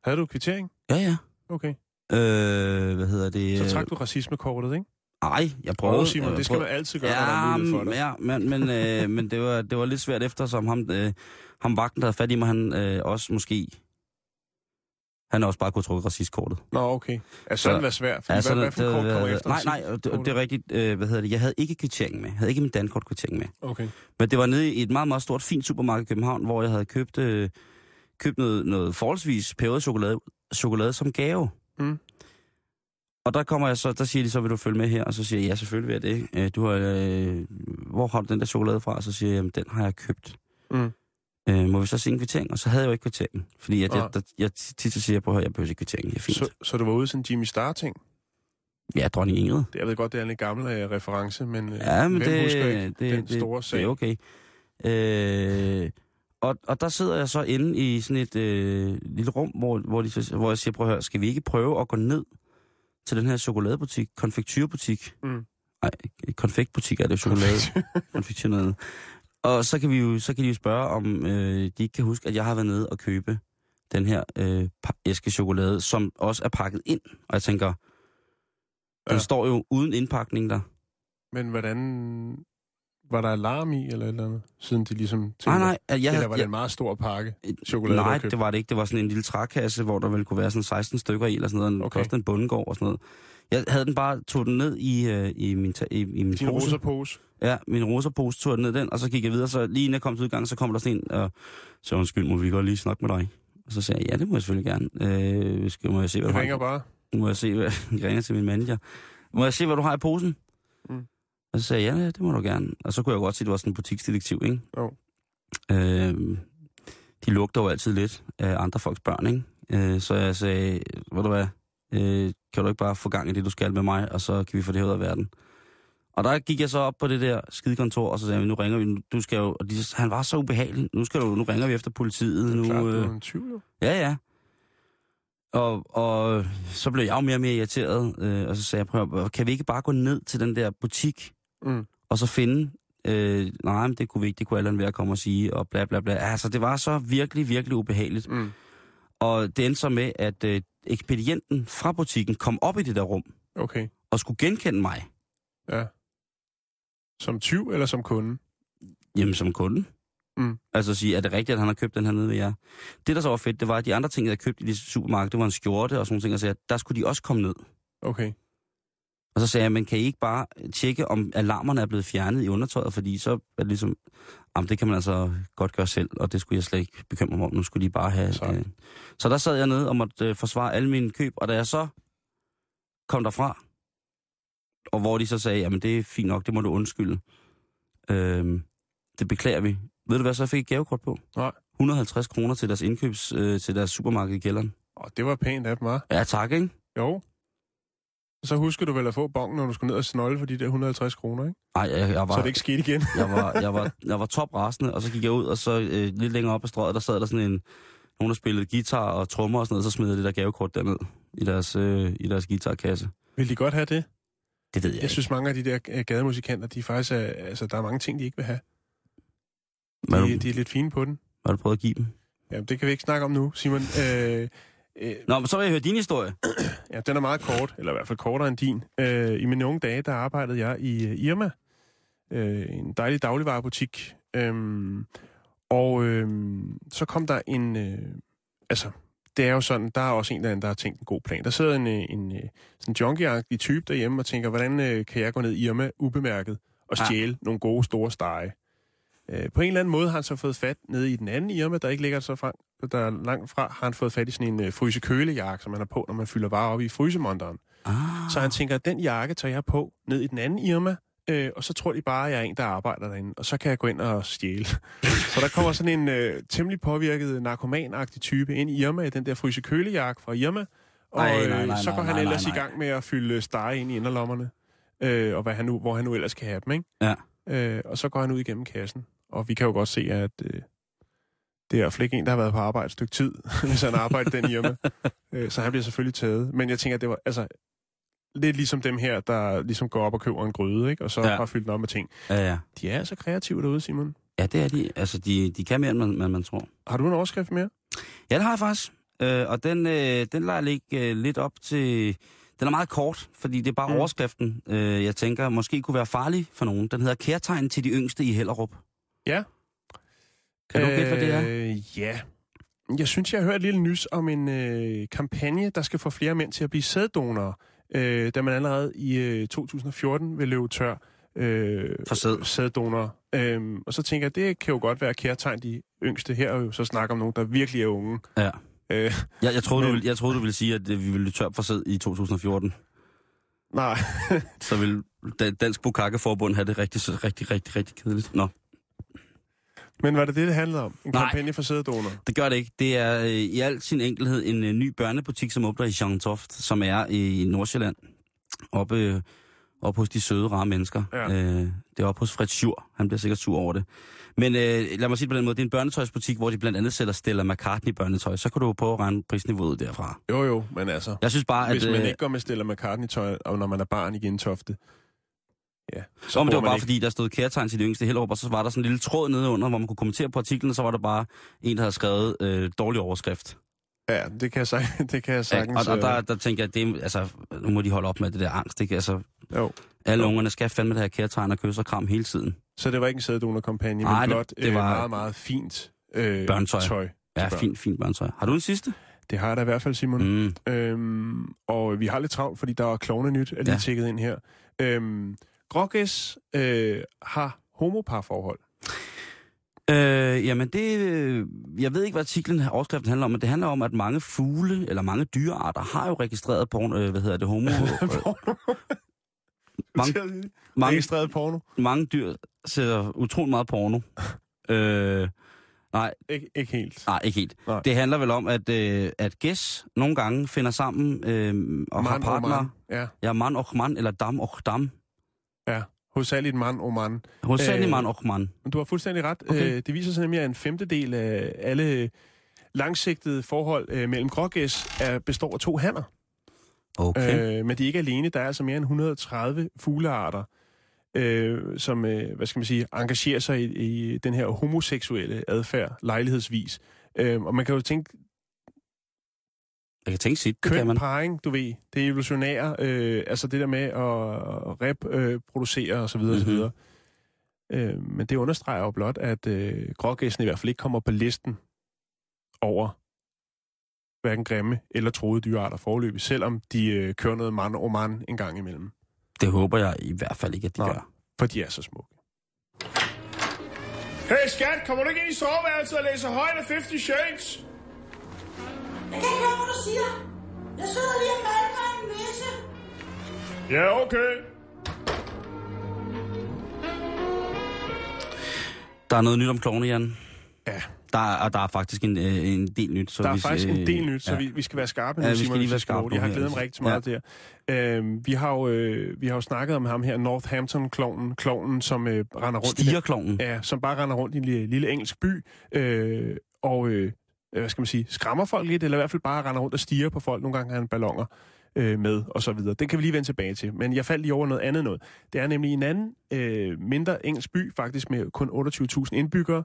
Speaker 5: Havde du kvittering?
Speaker 4: Ja, ja.
Speaker 5: Okay.
Speaker 4: Øh, hvad hedder det?
Speaker 5: Så trak du racismekortet, ikke?
Speaker 4: Ej, jeg prøvede...
Speaker 5: Åh, Simon,
Speaker 4: jeg
Speaker 5: det skal man altid gøre, når der er for det.
Speaker 4: Ja, men, men, øh, men det, var, det var lidt svært efter, som ham, øh, ham vagten, der havde fat i mig, han øh, også måske... Han har også bare kunne trukke racistkortet.
Speaker 5: Nå, okay. Er sådan
Speaker 4: Så-
Speaker 5: være svært? Fordi
Speaker 4: Ja,
Speaker 5: hvad,
Speaker 4: sådan,
Speaker 5: hvad for et kort efter?
Speaker 4: nej, nej, det, det er rigtigt. Øh, hvad hedder det? Jeg havde ikke kvittering med. Jeg havde ikke min dankort kvittering med.
Speaker 5: Okay.
Speaker 4: Men det var nede i et meget, meget stort, fint supermarked i København, hvor jeg havde købt, øh, købt noget, noget forholdsvis chokolade, chokolade som gave.
Speaker 5: Mm.
Speaker 4: Og der kommer jeg så, der siger de så, vil du følge med her? Og så siger jeg, ja, selvfølgelig vil jeg det. Øh, du har, øh, hvor har du den der chokolade fra? Og så siger jeg, jamen, den har jeg købt.
Speaker 5: Mm.
Speaker 4: Øh, må vi så se en kvittering? Og så havde jeg jo ikke kvittering. Fordi at jeg, der, jeg tit så siger på, at jeg behøver ikke kvittering. Det er fint.
Speaker 5: Så, så du var ude sådan Jimmy Star-ting?
Speaker 4: Ja, dronning Ingrid.
Speaker 5: Det, jeg ved godt, det er en lidt gammel øh, reference, men, øh,
Speaker 4: Ja, men
Speaker 5: hvem
Speaker 4: det,
Speaker 5: husker ikke
Speaker 4: det,
Speaker 5: den
Speaker 4: det,
Speaker 5: store sag?
Speaker 4: det er okay. Øh, og, og der sidder jeg så inde i sådan et øh, lille rum, hvor, hvor, de, hvor jeg siger, prøv at høre, skal vi ikke prøve at gå ned til den her chokoladebutik, konfekturbutik?
Speaker 5: Mm.
Speaker 4: Nej, konfektbutik er det jo chokolade. Konfektur noget. Og så kan, vi jo, så kan de jo spørge, om øh, de ikke kan huske, at jeg har været nede og købe den her øh, æske chokolade, som også er pakket ind. Og jeg tænker, den
Speaker 5: Ja.
Speaker 4: står jo uden indpakning der.
Speaker 5: Men hvordan... Var der alarm i, eller et eller andet? Siden de ligesom tænkte...
Speaker 4: Nej, nej, jeg,
Speaker 5: Eller var det
Speaker 4: jeg,
Speaker 5: en meget stor pakke chokolade, du
Speaker 4: Nej, det var det ikke. Det var sådan en lille trækasse, hvor der vel kunne være sådan 16 stykker i, eller sådan noget. Den
Speaker 5: Okay.
Speaker 4: kostede en bundegård og sådan noget. Jeg havde den bare, tog den ned i, øh, i min, i, i min
Speaker 5: Din
Speaker 4: pose.
Speaker 5: pose?
Speaker 4: Ja, min rosa pose tog jeg den ned den, og så gik jeg videre. Så lige inden jeg kom til udgang, så kom der sådan en, og så undskyld, må vi godt lige snakke med dig? Og så sagde jeg, ja, det må jeg selvfølgelig gerne. Øh, skal, må jeg se, hvad
Speaker 5: Du
Speaker 4: har?
Speaker 5: ringer bare.
Speaker 4: Må jeg se, hvad, jeg ringer til min manager. Må jeg se, hvad du har i posen?
Speaker 5: Mm.
Speaker 4: Og så sagde jeg, ja, det må du gerne. Og så kunne jeg godt se, at det var sådan en butiksdetektiv, ikke?
Speaker 5: Jo.
Speaker 4: Øh, de lugter jo altid lidt af andre folks børn, ikke? Øh, så jeg sagde, ved du hvad, øh, kan du ikke bare få gang i det, du skal med mig, og så kan vi få det her ud af verden. Og der gik jeg så op på det der skidekontor, og så sagde jeg, nu ringer vi, du skal jo, og de, han var så ubehagelig, nu, skal du, nu ringer vi efter politiet. Nu,
Speaker 5: Klart,
Speaker 4: øh,
Speaker 5: er en tyv, jo.
Speaker 4: Ja, ja. Og, og så blev jeg jo mere og mere irriteret, øh, og så sagde jeg, prøv, kan vi ikke bare gå ned til den der butik,
Speaker 5: Mm.
Speaker 4: og så finde øh, nej, men det kunne vi ikke, det kunne alle være at komme og sige, og bla bla bla. Altså, det var så virkelig, virkelig ubehageligt.
Speaker 5: Mm.
Speaker 4: Og det endte så med, at øh, ekspedienten fra butikken kom op i det der rum,
Speaker 5: Okay,
Speaker 4: og skulle genkende mig,
Speaker 5: ja. Som tyv eller som kunde?
Speaker 4: jamen som kunde.
Speaker 5: Mm.
Speaker 4: Altså at sige, er det rigtigt, at han har købt den her nede ved jer? Det, der så var fedt, det var, at de andre ting, jeg havde købt i det supermarked, det var en skjorte og sådan nogle ting, og at der skulle de også komme ned.
Speaker 5: Okay.
Speaker 4: Og så sagde jeg, men kan I ikke bare tjekke, om alarmerne er blevet fjernet i undertøjet, fordi så er det ligesom, jamen det kan man altså godt gøre selv, og det skulle jeg slet ikke bekymre mig om, nu skulle de bare have...
Speaker 5: Så.
Speaker 4: Øh. så der sad jeg nede og måtte øh, forsvare alle mine køb, og da jeg så kom derfra, og hvor de så sagde, jamen det er fint nok, det må du undskylde. Øh, det beklager vi. Ved du hvad, så jeg fik et gavekort på?
Speaker 5: Nej.
Speaker 4: 150 kroner til deres indkøbs, øh, til deres supermarked i kælderen.
Speaker 5: Og det var pænt af dem, var.
Speaker 4: Ja, tak, ikke?
Speaker 5: Jo. Så husker du vel at få bongen, når du skulle ned og snolde for de der 150 kroner, ikke?
Speaker 4: Nej, jeg, jeg var...
Speaker 5: Så det ikke skete igen.
Speaker 4: jeg var, jeg var, jeg var top rasende, og så gik jeg ud, og så øh, lidt længere op ad strøget, der sad der sådan en, nogen, der spillede guitar og trommer og sådan noget, så smed jeg det der gavekort derned i deres, øh, i deres guitarkasse.
Speaker 5: Vil de godt have det?
Speaker 4: Det ved jeg,
Speaker 5: Jeg
Speaker 4: ikke.
Speaker 5: synes, mange af de der øh, gademusikanter, de faktisk er, altså, der er mange ting, de ikke vil have.
Speaker 4: Hvad
Speaker 5: De,
Speaker 4: du,
Speaker 5: de er lidt fine på den.
Speaker 4: hvad har du prøvet at give dem?
Speaker 5: Jamen, det kan vi ikke snakke om nu, Simon. Øh, øh,
Speaker 4: Nå, men så vil jeg høre din historie.
Speaker 5: ja, den er meget kort, eller i hvert fald kortere end din. Øh, I mine unge dage, der arbejdede jeg i øh, Irma, øh, en dejlig dagligvarerbutik. Øhm, og øhm, så kom der en... Øh, altså, det er jo sådan, der er også en eller anden, der har tænkt en god plan. Der sidder en, øh, en øh, sådan junkie type derhjemme og tænker, hvordan øh, kan jeg gå ned i Irma ubemærket og
Speaker 4: Ah.
Speaker 5: stjæle nogle gode store stege? Øh, på en eller anden måde har han så fået fat nede i den anden Irma, der ikke ligger så der er langt fra, har han fået fat i sådan en øh, fryse-kølejakke, som man har på, når man fylder varer op i frysemonteren.
Speaker 4: Ah,
Speaker 5: Så han tænker, den jakke tager jeg på ned i den anden Irma, øh, og så tror de bare, at jeg er en, der arbejder derinde, og så kan jeg gå ind og stjæle. så der kommer sådan en øh, temmelig påvirket narkomanagtig type ind i Irma, i den der fryse kølejakke fra Irma, og
Speaker 4: Ej,
Speaker 5: øh,
Speaker 4: nej, nej,
Speaker 5: så går
Speaker 4: nej,
Speaker 5: han
Speaker 4: nej,
Speaker 5: ellers
Speaker 4: nej,
Speaker 5: i gang med at fylde stege ind i inderlommerne, øh, og hvad han nu, hvor han nu ellers kan have dem, ikke?
Speaker 4: Ja.
Speaker 5: Øh, og så går han ud igennem kassen, og vi kan jo godt se, at øh, det er i hvert fald ikke en, der har været på arbejde et stykke tid, hvis han arbejder den Irma. øh, så han bliver selvfølgelig taget. Men jeg tænker, det var altså lidt ligesom dem her, der ligesom går op og køber en gryde, ikke? og så
Speaker 4: Ja.
Speaker 5: har fyldt den op med ting.
Speaker 4: ja, ja.
Speaker 5: De er altså kreative derude, Simon.
Speaker 4: Ja, det er de. Altså, de, de kan mere, end man, man, man tror.
Speaker 5: Har du en overskrift mere?
Speaker 4: Ja, det har jeg faktisk. Øh, og den, øh, den lader ligge øh, lidt op til... Den er meget kort, fordi det er bare
Speaker 5: mm.
Speaker 4: overskriften, øh, jeg tænker, måske kunne være farlig for nogen. Den hedder Kærtegn til de yngste i Hellerup.
Speaker 5: Ja.
Speaker 4: Kan du gætte, hvad det er?
Speaker 5: Øh, ja. Jeg synes, jeg har hørt lille nys om en øh, kampagne, der skal få flere mænd til at blive sæddonorer, øh, da man allerede i øh, 2014 vil løbe tør øh,
Speaker 4: For sæd.
Speaker 5: sæddonorer. Øhm, og så tænker jeg, det kan jo godt være kærtegn de yngste. Her er jo så snak om nogen, der virkelig er unge.
Speaker 4: Ja.
Speaker 5: Øh,
Speaker 4: Jeg, jeg, troede,
Speaker 5: Men-
Speaker 4: du, ville- jeg troede, du ville sige, at øh, vi ville tør for sæd i 2014.
Speaker 5: nej,
Speaker 4: Så vil Da- Dansk Bukake-forbund have det rigtig, rigtig, rigtig, rigtig kedeligt. Nå,
Speaker 5: men var det det, det handlede om? En
Speaker 4: Nej.
Speaker 5: kampagne for sæddonorer?
Speaker 4: det gør det ikke. Det er øh, i al sin enkelhed en øh, ny børnebutik, som åbner i Jean-Toft, som er i Nordsjælland. Oppe, øh, oppe hos de søde, rare mennesker.
Speaker 5: Ja.
Speaker 4: Øh, det er oppe hos Fred Schur. Han bliver sikkert sur over det. Men øh, lad mig sige det på den måde. Det er en børnetøjsbutik, hvor de blandt andet sælger Stella McCartney børnetøj. Så kan du jo prøve at regne prisniveauet derfra.
Speaker 5: Jo, jo, men altså...
Speaker 4: Jeg synes bare,
Speaker 5: Hvis
Speaker 4: at...
Speaker 5: man
Speaker 4: øh,
Speaker 5: ikke går med Stella McCartney-tøj, og når man er barn i Gentofte, ja, så
Speaker 4: men det var bare
Speaker 5: ikke.
Speaker 4: fordi, der stod kærtegn til de yngste Hellerup, og så var der sådan en lille tråd nede under, hvor man kunne kommentere på artiklen, og så var der bare en, der havde skrevet øh, dårlig overskrift.
Speaker 5: Ja, det kan jeg, sag- det kan jeg
Speaker 4: Ja,
Speaker 5: sagtens...
Speaker 4: og, og der,
Speaker 5: øh,
Speaker 4: der tænker jeg, det, altså, nu må de holde op med det der angst. Ikke? Altså,
Speaker 5: jo.
Speaker 4: alle
Speaker 5: Jo.
Speaker 4: ungerne skal fandme det her kærtegn og kysse og kram hele tiden.
Speaker 5: Så det var ikke en sæddonorkampagne, men
Speaker 4: det-
Speaker 5: blot
Speaker 4: det
Speaker 5: øh,
Speaker 4: var-
Speaker 5: meget, meget fint øh,
Speaker 4: Børnetøj.
Speaker 5: tøj.
Speaker 4: Ja,
Speaker 5: børn.
Speaker 4: fint, fint børnetøj. Har du en sidste?
Speaker 5: Det har jeg da i hvert fald, Simon.
Speaker 4: Mm.
Speaker 5: Øhm, og vi har lidt travlt, fordi der er klovne nyt, er lige
Speaker 4: Ja.
Speaker 5: tækket ind her. Øhm, Grogges øh, har homoparforhold.
Speaker 4: Øh, jamen det, øh, jeg ved ikke, hvad artiklen, overskriften handler om, men det handler om, at mange fugle, eller mange dyrearter, har jo registreret porno, øh, hvad hedder det, homo... øh, mange, mange,
Speaker 5: Registreret porno.
Speaker 4: mange dyr ser utrolig meget porno. øh, nej,
Speaker 5: Ik- ikke helt.
Speaker 4: nej, ikke helt.
Speaker 5: Nej.
Speaker 4: Det handler vel om, at, øh, at gæs nogle gange finder sammen øh, og har
Speaker 5: Man og
Speaker 4: partner.
Speaker 5: man. Ja,
Speaker 4: Ja, man og man, eller dam og dam.
Speaker 5: Ja. Hovedsageligt mand og mand.
Speaker 4: Hovedsageligt
Speaker 5: Øh,
Speaker 4: man og man.
Speaker 5: Men du har fuldstændig ret.
Speaker 4: Okay.
Speaker 5: Øh, det viser sig nemlig, at en femtedel af alle langsigtede forhold øh, mellem grågæs er, består af to hanner.
Speaker 4: Okay.
Speaker 5: Øh, men de er ikke alene. Der er altså mere end 130 fuglearter. øh, som øh, hvad skal man sige, engagerer sig i, i den her homoseksuelle adfærd lejlighedsvis. Øh, og man kan jo tænke,
Speaker 4: Jeg kan tænke sit, det kan
Speaker 5: køn,
Speaker 4: man.
Speaker 5: parring, du ved, det er evolutionære, øh, altså det der med at reproducere øh, osv. Mm-hmm.
Speaker 4: Mhm.
Speaker 5: osv. Øh, men det understreger jo blot, at øh, grågæsten i hvert fald ikke kommer på listen over hverken grimme eller troede dyrearter forløbig, selvom de øh, kører noget man og man en gang imellem,
Speaker 4: Det håber jeg i hvert fald ikke, at de
Speaker 5: Nå.
Speaker 4: gør.
Speaker 5: for de er så smukke.
Speaker 6: Hey skat, kommer du ikke ind i soveværelset og læser højt af 50 Shades?
Speaker 9: Jeg kan ikke høre, hvad du siger. Jeg sidder lige og falder mig en misse.
Speaker 6: Ja, okay.
Speaker 4: Der er noget nyt om klovne, Jan.
Speaker 5: Ja.
Speaker 4: Der er, og der er faktisk en, øh, en del nyt. Så
Speaker 5: Der er
Speaker 4: hvis,
Speaker 5: faktisk en
Speaker 4: øh,
Speaker 5: del nyt, så
Speaker 4: ja.
Speaker 5: vi, vi skal være skarpe nu,
Speaker 4: Ja, vi skal lige være
Speaker 5: vi
Speaker 4: skarpe nu
Speaker 5: Jeg har glædet mig rigtig meget der. Øhm, vi, har jo, øh, vi har jo snakket om ham her, Northampton-klonen, klonen, som øh, render rundt
Speaker 4: Stigerklovnen.
Speaker 5: Ja, som bare render rundt i en lille, lille engelsk by, øh, og øh, hvad skal man sige, skræmmer folk lidt, eller i hvert fald bare render rundt og stiger på folk. Nogle gange har han ballonger øh, med, og så videre. Det kan vi lige vende tilbage til. Men jeg faldt lige over noget andet noget. Det er nemlig en anden øh, mindre engelsk by, faktisk med kun 28.000 indbyggere.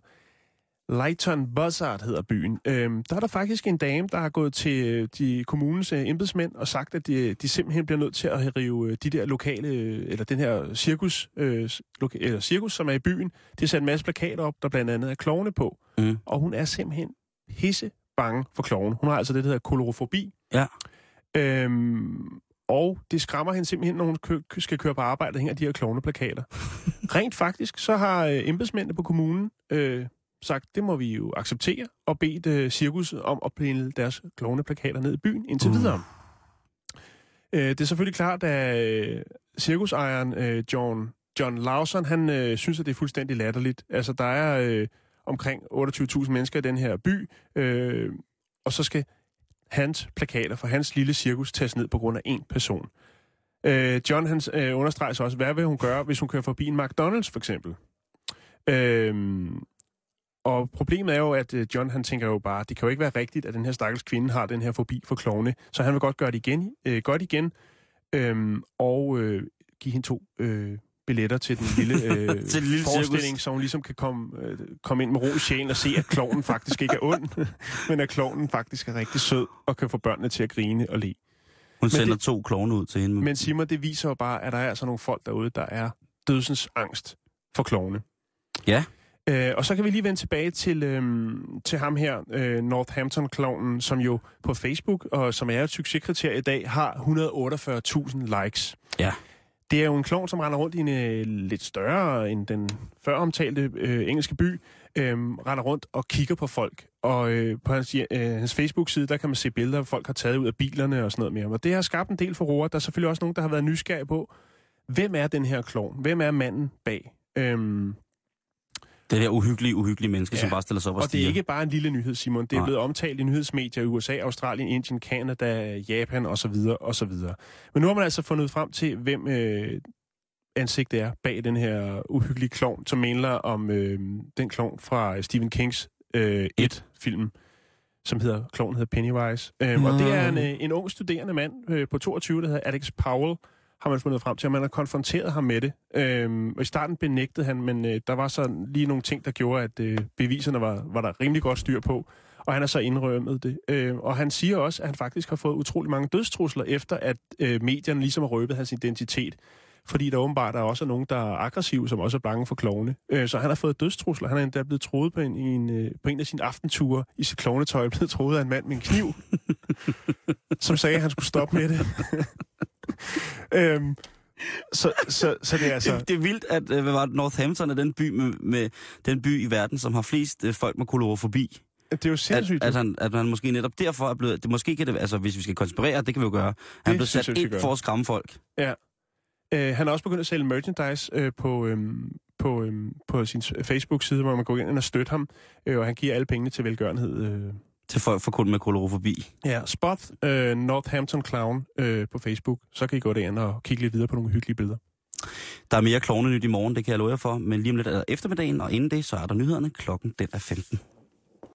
Speaker 5: Leighton Buzzard hedder byen. Øhm, der er der faktisk en dame, der har gået til øh, de kommunens øh, embedsmænd og sagt, at de, de simpelthen bliver nødt til at rive øh, de der lokale, øh, eller den her cirkus, øh, loka, eller cirkus, som er i byen. De har sat en masse plakater op, der blandt andet er klovne på.
Speaker 4: Mm.
Speaker 5: Og hun er simpelthen pisse bange for klovne. Hun har altså det, der hedder kolorofobi.
Speaker 4: Ja.
Speaker 5: Øhm, og det skræmmer hende simpelthen, når hun kø- skal køre på arbejde, der hænger de her klovneplakater. Rent faktisk, så har øh, embedsmændene på kommunen øh, sagt, det må vi jo acceptere, og bedt øh, cirkus om at pille deres klovneplakater ned i byen indtil
Speaker 4: Uh.
Speaker 5: videre. Øh, det er selvfølgelig klart, at øh, cirkusejeren øh, John, John Lawson, han øh, synes, at det er fuldstændig latterligt. Altså, der er øh, omkring 28.000 mennesker i den her by, øh, og så skal hans plakater for hans lille cirkus tages ned på grund af en person. Øh, John han, øh, understreger så også, hvad vil hun gøre, hvis hun kører forbi en McDonald's for eksempel? Øh, og problemet er jo, at øh, John han tænker jo bare, det kan jo ikke være rigtigt, at den her stakkels kvinde har den her forbi for klovne. Så han vil godt gøre det igen, øh, godt igen, øh, og øh, give hende to øh, billetter til den lille, øh,
Speaker 4: Til det lille
Speaker 5: forestilling,
Speaker 4: cirkus.
Speaker 5: så hun ligesom kan komme, øh, komme ind med ro i sjælen og se, at klovnen faktisk ikke er ond, men at klovnen faktisk er rigtig sød og kan få børnene til at grine og le.
Speaker 4: Hun sender
Speaker 5: det-
Speaker 4: to klovne ud til hende.
Speaker 5: Men Simon, det viser jo bare, at der er altså nogle folk derude, der er dødsens angst for klovne.
Speaker 4: Ja.
Speaker 5: Øh, og så kan vi lige vende tilbage til, øhm, til ham her, øh, Northampton-klovnen, som jo på Facebook, og som er et succeskriterie i dag, har 148.000 likes.
Speaker 4: Ja.
Speaker 5: Det er jo en klovn, som render rundt i en øh, lidt større end den før omtalte øh, engelske by, øh, render rundt og kigger på folk. Og øh, på hans, øh, hans Facebook-side, der kan man se billeder, folk har taget ud af bilerne og sådan noget mere. Og det har skabt en del forroer. Der er selvfølgelig også nogen, der har været nysgerrige på, hvem er den her klovn? Hvem er manden bag? Øhm,
Speaker 4: det her uhyggelige, uhyggelige menneske,
Speaker 5: Ja.
Speaker 4: som bare stiller sig op og,
Speaker 5: og det er ikke bare en lille nyhed, Simon. Det er
Speaker 4: Nej.
Speaker 5: blevet omtalt i nyhedsmedier i USA, Australien, Indien, Kanada, Japan osv. osv. Men nu har man altså fundet frem til, hvem øh, ansigt det er bag den her uhyggelige klovn, som minder om øh, den klovn fra Stephen Kings øh, et-film, som hedder, klovnen hedder Pennywise. Øh, og det er en, øh, en ung studerende mand øh, på 22, der hedder Alex Powell, har man fundet frem til, og man har konfronteret ham med det. Øhm, og i starten benægtede han, men øh, der var så lige nogle ting, der gjorde, at øh, beviserne var, var der rimelig godt styr på. Og han har så indrømmet det. Øh, og han siger også, at han faktisk har fået utrolig mange dødstrusler, efter at øh, medierne ligesom har røbet hans identitet. Fordi der åbenbart er også nogen, der er aggressive, som også er bange for klovne. Øh, så han har fået dødstrusler. Han er endda blevet troet på en, en, øh, på en af sine aftenture i sit klovnetøj, blevet troet af en mand med en kniv, som sagde, at han skulle stoppe med det. øhm, så, så, så det er altså...
Speaker 4: Det, det er vildt, at øh, hvad var det, Northampton er den by, med, med, den by i verden, som har flest øh, folk med kolorofobi.
Speaker 5: Det er jo
Speaker 4: At,
Speaker 5: sindssygt.
Speaker 4: at, han, at man måske netop derfor er blevet... Det, måske kan det, altså hvis vi skal konspirere, det kan vi jo gøre. Han er blevet sat ind for at skræmme folk.
Speaker 5: Øh, han har også begyndt at sælge merchandise øh, på, øhm, på, øhm, på sin Facebook-side, hvor man går ind og støtter ham, øh, og han giver alle pengene til velgørenhed. Øh.
Speaker 4: Til folk for kun med kolorofobi.
Speaker 5: Ja, spot øh, Northampton Clown øh, på Facebook, så kan I gå derind og kigge lidt videre på nogle hyggelige billeder.
Speaker 4: Der er mere klovne nyt i morgen, det kan jeg love jer for. Men lige om lidt er eftermiddagen, og inden det, så er der nyhederne. Klokken den er 15.